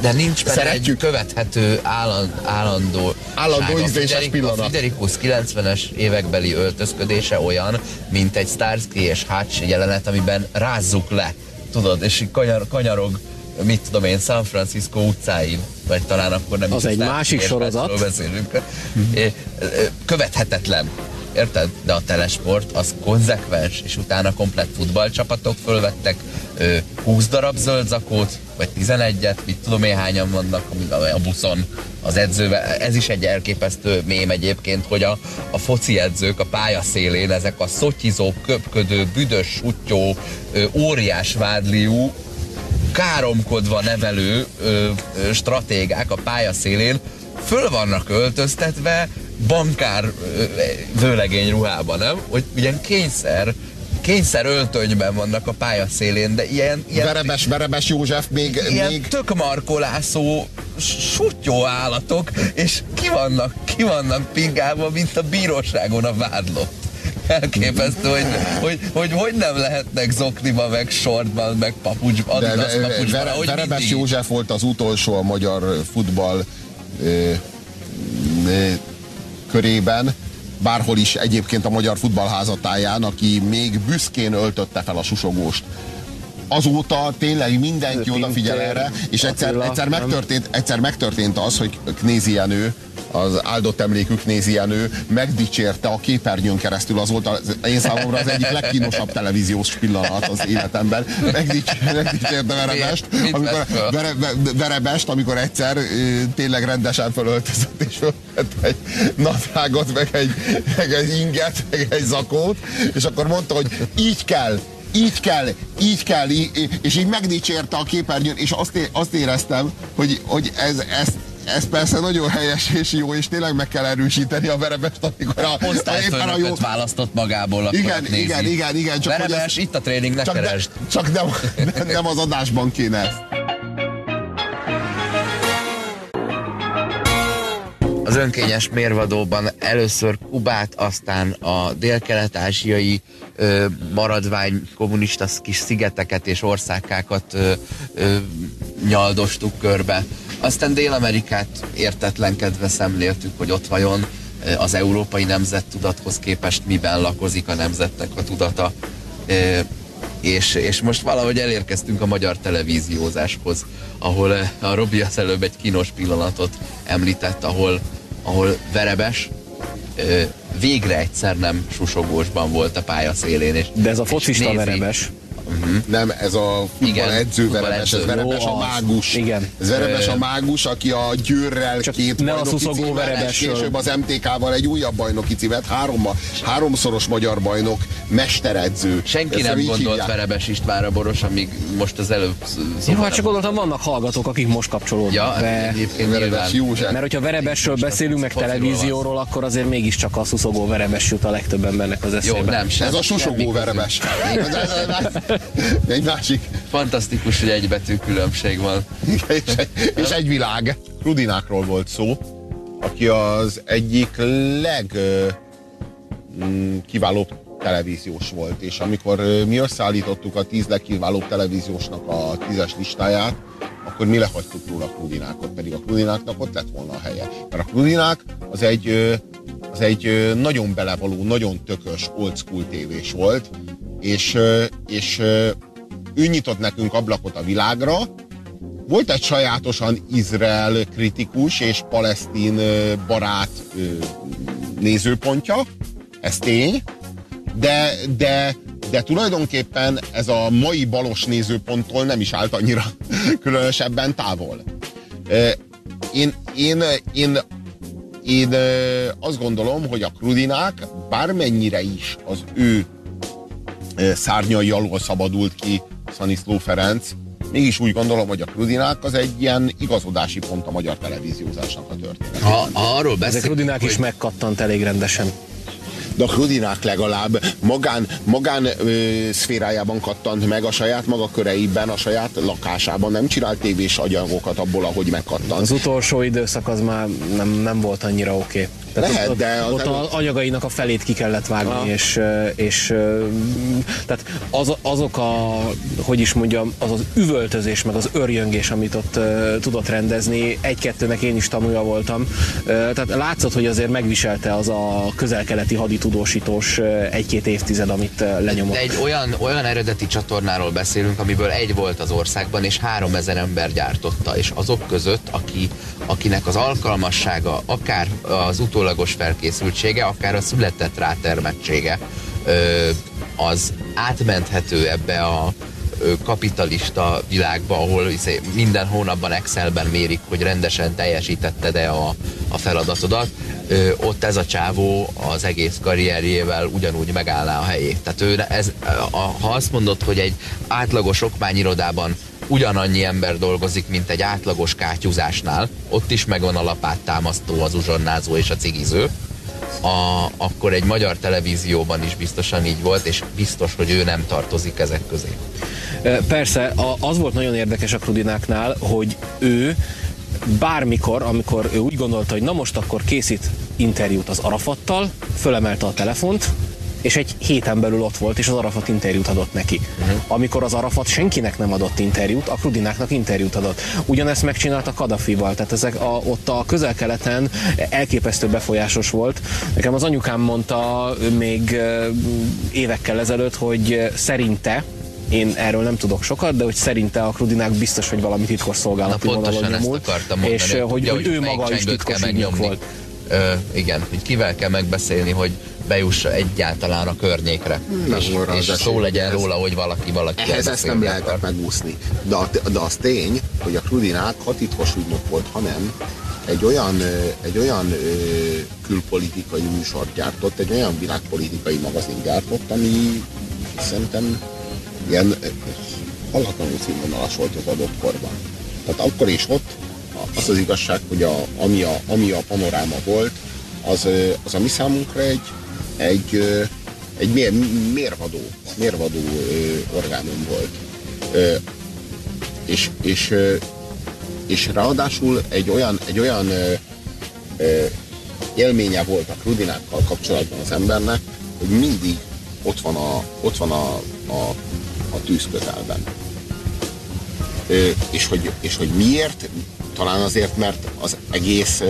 De nincs benne Szeretjük. egy követhető álland, állandó állandó ízléses pillanat. A Friderikus 90-es évekbeli öltözködése olyan, mint egy Starsky és Hutch jelenet, amiben rázzuk le tudod, és kanyar, kanyarog mit tudom én, San Francisco utcáin, vagy talán akkor nem Az egy másik sorozat. beszélünk. Mm-hmm. Követhetetlen. Érted? De a telesport az konzekvens, és utána komplett futballcsapatok fölvettek 20 darab zöld zakót, vagy 11-et, mit tudom én hányan vannak a buszon az edzővel. Ez is egy elképesztő mém egyébként, hogy a, a foci edzők a pályaszélén, ezek a szotyizó, köpködő, büdös, sutyó, óriás vádliú, káromkodva nevelő ö, ö, stratégák a pályaszélén föl vannak öltöztetve bankár vőlegény ruhában, nem? Hogy ilyen kényszer kényszer öltönyben vannak a pályaszélén, de ilyen... ilyen verebes, verebes József még... Ilyen még... tök markolászó sutyó állatok, és ki vannak, ki vannak pingálva, mint a bíróságon a vádlott elképesztő, hogy, hogy, hogy hogy nem lehetnek zokniba, meg sortban, meg papucsban, De, papucsban, vere, Verebes mindig. József volt az utolsó a magyar futball körében, bárhol is egyébként a magyar futballházatáján, aki még büszkén öltötte fel a susogóst. Azóta tényleg mindenki odafigyel erre, és egyszer, egyszer, megtörtént, egyszer megtörtént az, hogy Knézi Jenő, az áldott emlékük nézi Jenő megdicsérte a képernyőn keresztül, az volt az én számomra az egyik legkínosabb televíziós pillanat az életemben. Megdics, megdicsérte Verebest, amikor, vere, Verebest, amikor egyszer tényleg rendesen fölöltözött és fölvett egy nadrágot, meg egy, meg egy inget, meg egy zakót, és akkor mondta, hogy így kell, így kell, így kell, és így megdicsérte a képernyőn, és azt, azt éreztem, hogy, hogy ez, ezt ez persze nagyon helyes és jó, és tényleg meg kell erősíteni a verebest, amikor a, a éppen a jó... választott magából. Igen, nézi. igen, igen, igen. Csak Verebes, ez, itt a tréning, ne csak, keresd. De, csak nem, nem az adásban kéne Az önkényes mérvadóban először Kubát, aztán a dél-kelet-ázsiai maradvány kommunista kis szigeteket és országkákat ö, ö, nyaldostuk körbe. Aztán Dél-Amerikát értetlenkedve szemléltük, hogy ott vajon az európai nemzettudathoz képest miben lakozik a nemzetnek a tudata. És, és most valahogy elérkeztünk a magyar televíziózáshoz, ahol a Robi az előbb egy kínos pillanatot említett, ahol, ahol Verebes végre egyszer nem susogósban volt a pálya szélén. És, De ez a focista Verebes. Uh-huh. Nem, ez a futball edző verebes, ez verebes a mágus. Igen. Ez verebes a mágus, aki a győrrel Csak két ne bajnoki címet, és később az MTK-val egy újabb bajnoki címet, három, háromszoros magyar bajnok, mesteredző. Senki Ezt nem gondolt hívják. Verebes Istvánra Boros, amíg most az előbb Jó, hát csak gondoltam, vannak hallgatók, akik most kapcsolódnak ja, be. Verebes József. Mert hogyha Verebesről beszélünk, meg televízióról, akkor azért mégiscsak a szuszogó Verebes jut a legtöbb embernek az eszébe. Jó, nem, Ez a susogó Verebes. Egy másik. Fantasztikus, hogy egy betű különbség van. és, egy, és egy világ. Rudinákról volt szó, aki az egyik leg mm, kiválóbb televíziós volt, és amikor mi összeállítottuk a tíz legkiválóbb televíziósnak a tízes listáját, akkor mi lehagytuk róla Krudinákot, pedig a Krudináknak ott lett volna a helye. Mert a Krudinák az egy, az egy nagyon belevaló, nagyon tökös old school tévés volt, és, és ő nyitott nekünk ablakot a világra, volt egy sajátosan Izrael kritikus és palesztin barát nézőpontja, ez tény, de, de, de tulajdonképpen ez a mai balos nézőponttól nem is állt annyira különösebben távol. Én, én, én, én azt gondolom, hogy a Krudinák bármennyire is az ő szárnyai alól szabadult ki Szaniszló Ferenc, mégis úgy gondolom, hogy a Krudinák az egy ilyen igazodási pont a magyar televíziózásnak a történet. Ha, arról beszélünk, Ezek Krudinák hogy... is megkattant elég rendesen de a Krudinák legalább magán, magán ö, szférájában kattant meg a saját maga köreiben, a saját lakásában, nem csinált tévés agyagokat abból, ahogy megkattant. Az utolsó időszak az már nem, nem volt annyira oké. Okay. Tehát Lehet, ott, de ott, ott az anyagainak a felét ki kellett vágni, ah. és, és tehát az, azok a, hogy is mondjam, az az üvöltözés, meg az örjöngés, amit ott tudott rendezni, egy-kettőnek én is tanulja voltam. Tehát látszott, hogy azért megviselte az a közelkeleti haditudósítós egy-két évtized, amit lenyomott. De egy olyan, olyan eredeti csatornáról beszélünk, amiből egy volt az országban, és három ezer ember gyártotta, és azok között, aki, akinek az alkalmassága, akár az utólagos felkészültsége, akár a született rátermettsége az átmenthető ebbe a kapitalista világba, ahol izé minden hónapban Excelben mérik, hogy rendesen teljesítetted-e a, a feladatodat, ott ez a csávó az egész karrierjével ugyanúgy megállná a helyét. Tehát ő, ez, ha azt mondod, hogy egy átlagos okmányirodában ugyanannyi ember dolgozik, mint egy átlagos kátyúzásnál, ott is megvan a lapáttámasztó, az uzsonnázó és a cigiző, a, akkor egy magyar televízióban is biztosan így volt, és biztos, hogy ő nem tartozik ezek közé. Persze, az volt nagyon érdekes a Krudináknál, hogy ő bármikor, amikor ő úgy gondolta, hogy na most akkor készít interjút az Arafattal, fölemelte a telefont, és egy héten belül ott volt, és az Arafat interjút adott neki. Uh-huh. Amikor az Arafat senkinek nem adott interjút, a Krudináknak interjút adott. Ugyanezt megcsinálta Kadafival, tehát ezek a, ott a közel-keleten elképesztő befolyásos volt. Nekem az anyukám mondta még évekkel ezelőtt, hogy szerinte, én erről nem tudok sokat, de hogy szerinte a Krudinák biztos, hogy valami titkos szolgálati vonalon nyomult, és hogy, hogy, hogy ő maga is titkos volt. Ö, igen, hogy kivel kell megbeszélni, hogy bejussa egyáltalán a környékre. Nem és, és szó legyen róla, hogy valaki valaki. Ehhez ezt nem lehetett megúszni. De, de az tény, hogy a Krudinák hatitkos ügynök volt, hanem egy olyan, egy olyan külpolitikai műsort gyártott, egy olyan világpolitikai magazin gyártott, ami szerintem ilyen hallatlanul színvonalas volt az adott korban. Tehát akkor is ott az az igazság, hogy a, ami, a, ami a panoráma volt, az, az a mi számunkra egy, egy, egy mér, mérvadó, mérvadó orgánum volt. És, és, és ráadásul egy olyan, egy olyan élménye volt a krudinákkal kapcsolatban az embernek, hogy mindig ott van a, ott van a, a, a tűz. És hogy, és hogy miért? Talán azért, mert az egész,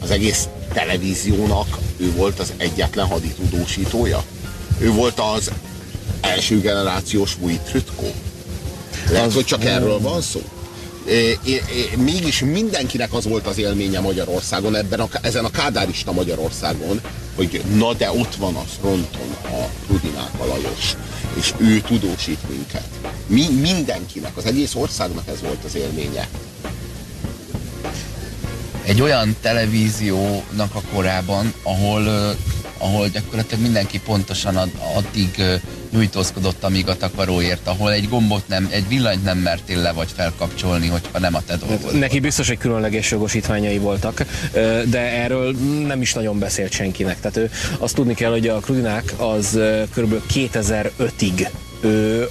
az egész televíziónak ő volt az egyetlen haditudósítója. Ő volt az első generációs új trütkó. Lehet, hogy csak erről van szó. É, é, mégis mindenkinek az volt az élménye Magyarországon, ebben a, ezen a kádárista Magyarországon, hogy na de ott van az fronton a Rudinák Lajos, és ő tudósít minket. Mi, mindenkinek, az egész országnak ez volt az élménye egy olyan televíziónak a korában, ahol, ahol gyakorlatilag mindenki pontosan ad, addig nyújtózkodott, amíg a takaróért, ahol egy gombot nem, egy villanyt nem mertél le vagy felkapcsolni, hogyha nem a te dolgod. Neki biztos, hogy különleges jogosítványai voltak, de erről nem is nagyon beszélt senkinek. Tehát ő azt tudni kell, hogy a Krudinák az kb. 2005-ig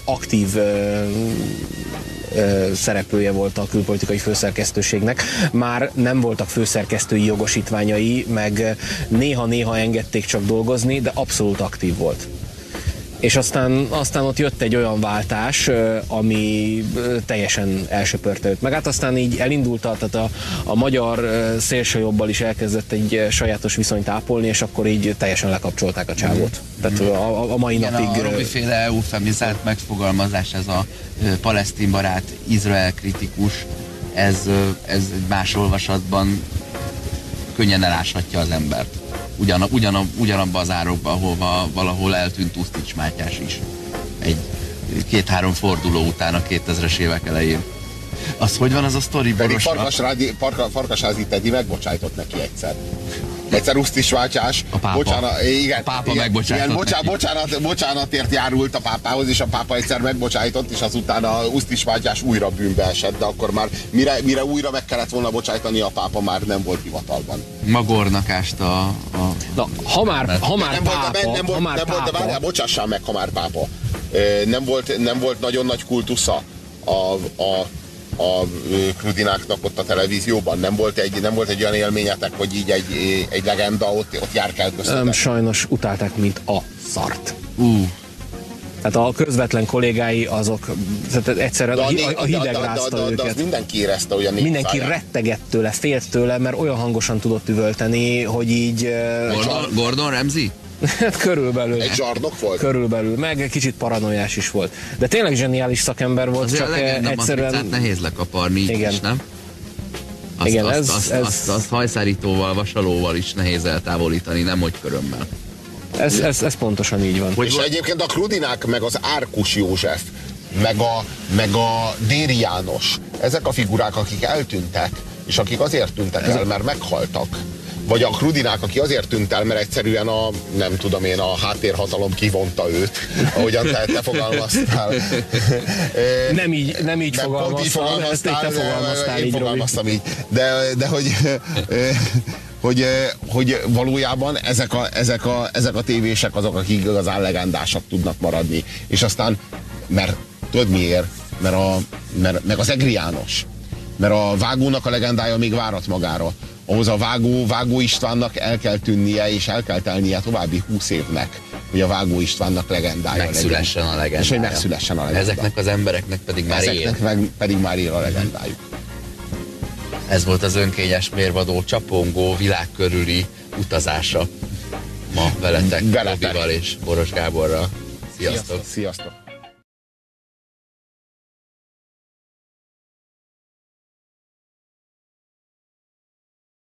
aktív szereplője volt a külpolitikai főszerkesztőségnek. Már nem voltak főszerkesztői jogosítványai, meg néha-néha engedték csak dolgozni, de abszolút aktív volt. És aztán, aztán ott jött egy olyan váltás, ami teljesen elsöpörte őt. Meg hát aztán így elindult, tehát a, a magyar szélsőjobbal is elkezdett egy sajátos viszonyt ápolni, és akkor így teljesen lekapcsolták a csávót. Mm. Tehát a, a mai Igen, napig... A Robi-féle eufemizált megfogalmazás, ez a palesztin barát, Izrael kritikus, ez, ez más olvasatban könnyen eláshatja az embert ugyan, ugyan, ugyanabba az árokba, ahova valahol eltűnt Usztics Mátyás is. Egy két-három forduló után a 2000-es évek elején. Az hogy van az a sztori Farkasházi Teddy megbocsájtott neki egyszer egyszer Usztis váltás. A pápa. Bocsánat, igen, a pápa igen, igen, bocsánat, bocsánat, bocsánatért járult a pápához, és a pápa egyszer megbocsájtott, és azután a Usztis váltás újra bűnbe esett, de akkor már mire, mire újra meg kellett volna bocsájtani, a pápa már nem volt hivatalban. Magornak ásta a... Na, ha már, ha már nem pápa, volt, nem, ha már nem pápa. volt, várjál, bocsássál meg, ha már pápa. Nem volt, nem volt nagyon nagy kultusza a, a a Krudináknak ott a televízióban? Nem volt egy, nem volt egy olyan élményetek, hogy így egy, egy legenda ott, ott járkált köztetek? sajnos utálták, mint a szart. Uh. Tehát a közvetlen kollégái azok tehát egyszerűen a, a, a hideg de, rázta de, de, de, őket. De mindenki érezte olyan Mindenki rettegett tőle, félt tőle, mert olyan hangosan tudott üvölteni, hogy így... Gordon, Gordon Ramsay? Hát körülbelül. Egy zsarnok volt? Körülbelül, meg egy kicsit paranoiás is volt. De tényleg zseniális szakember volt, Azért csak a egyszerűen... nehéz lekaparni Igen. is, nem? Azt, Igen, azt, ez, azt, ez... azt, azt hajszárítóval, vasalóval is nehéz eltávolítani, nem hogy körömmel. Ez, ez, ez pontosan így van. Hogy és egyébként a Krudinák, meg az Árkus József, meg a, meg a Déri János, ezek a figurák, akik eltűntek, és akik azért tűntek el, mert meghaltak vagy a Krudinák, aki azért tűnt el, mert egyszerűen a, nem tudom én, a háttérhatalom kivonta őt, ahogyan te, te fogalmaztál. nem így, nem így nem, fogalmaztál, így fogalmaztál, te fogalmaztál, én így, fogalmaztam így. De, de hogy hogy, hogy valójában ezek a, ezek, a, ezek a tévések azok, akik igazán legendásak tudnak maradni. És aztán, mert tudod miért? Mert, a, mert meg az Egri János. Mert a vágónak a legendája még várat magára ahhoz a vágó, vágó Istvánnak el kell tűnnie, és el kell telnie további húsz évnek, hogy a Vágó Istvánnak legendája megszülessen legyen. a legendája. És hogy megszülessen a legendája. Ezeknek az embereknek pedig már Ezeknek él. meg pedig már él a legendájuk. Ez volt az önkényes mérvadó csapongó világ körüli utazása ma veletek, veletek. Robival és Boros Gáborral. Sziasztok! Sziasztok! Sziasztok.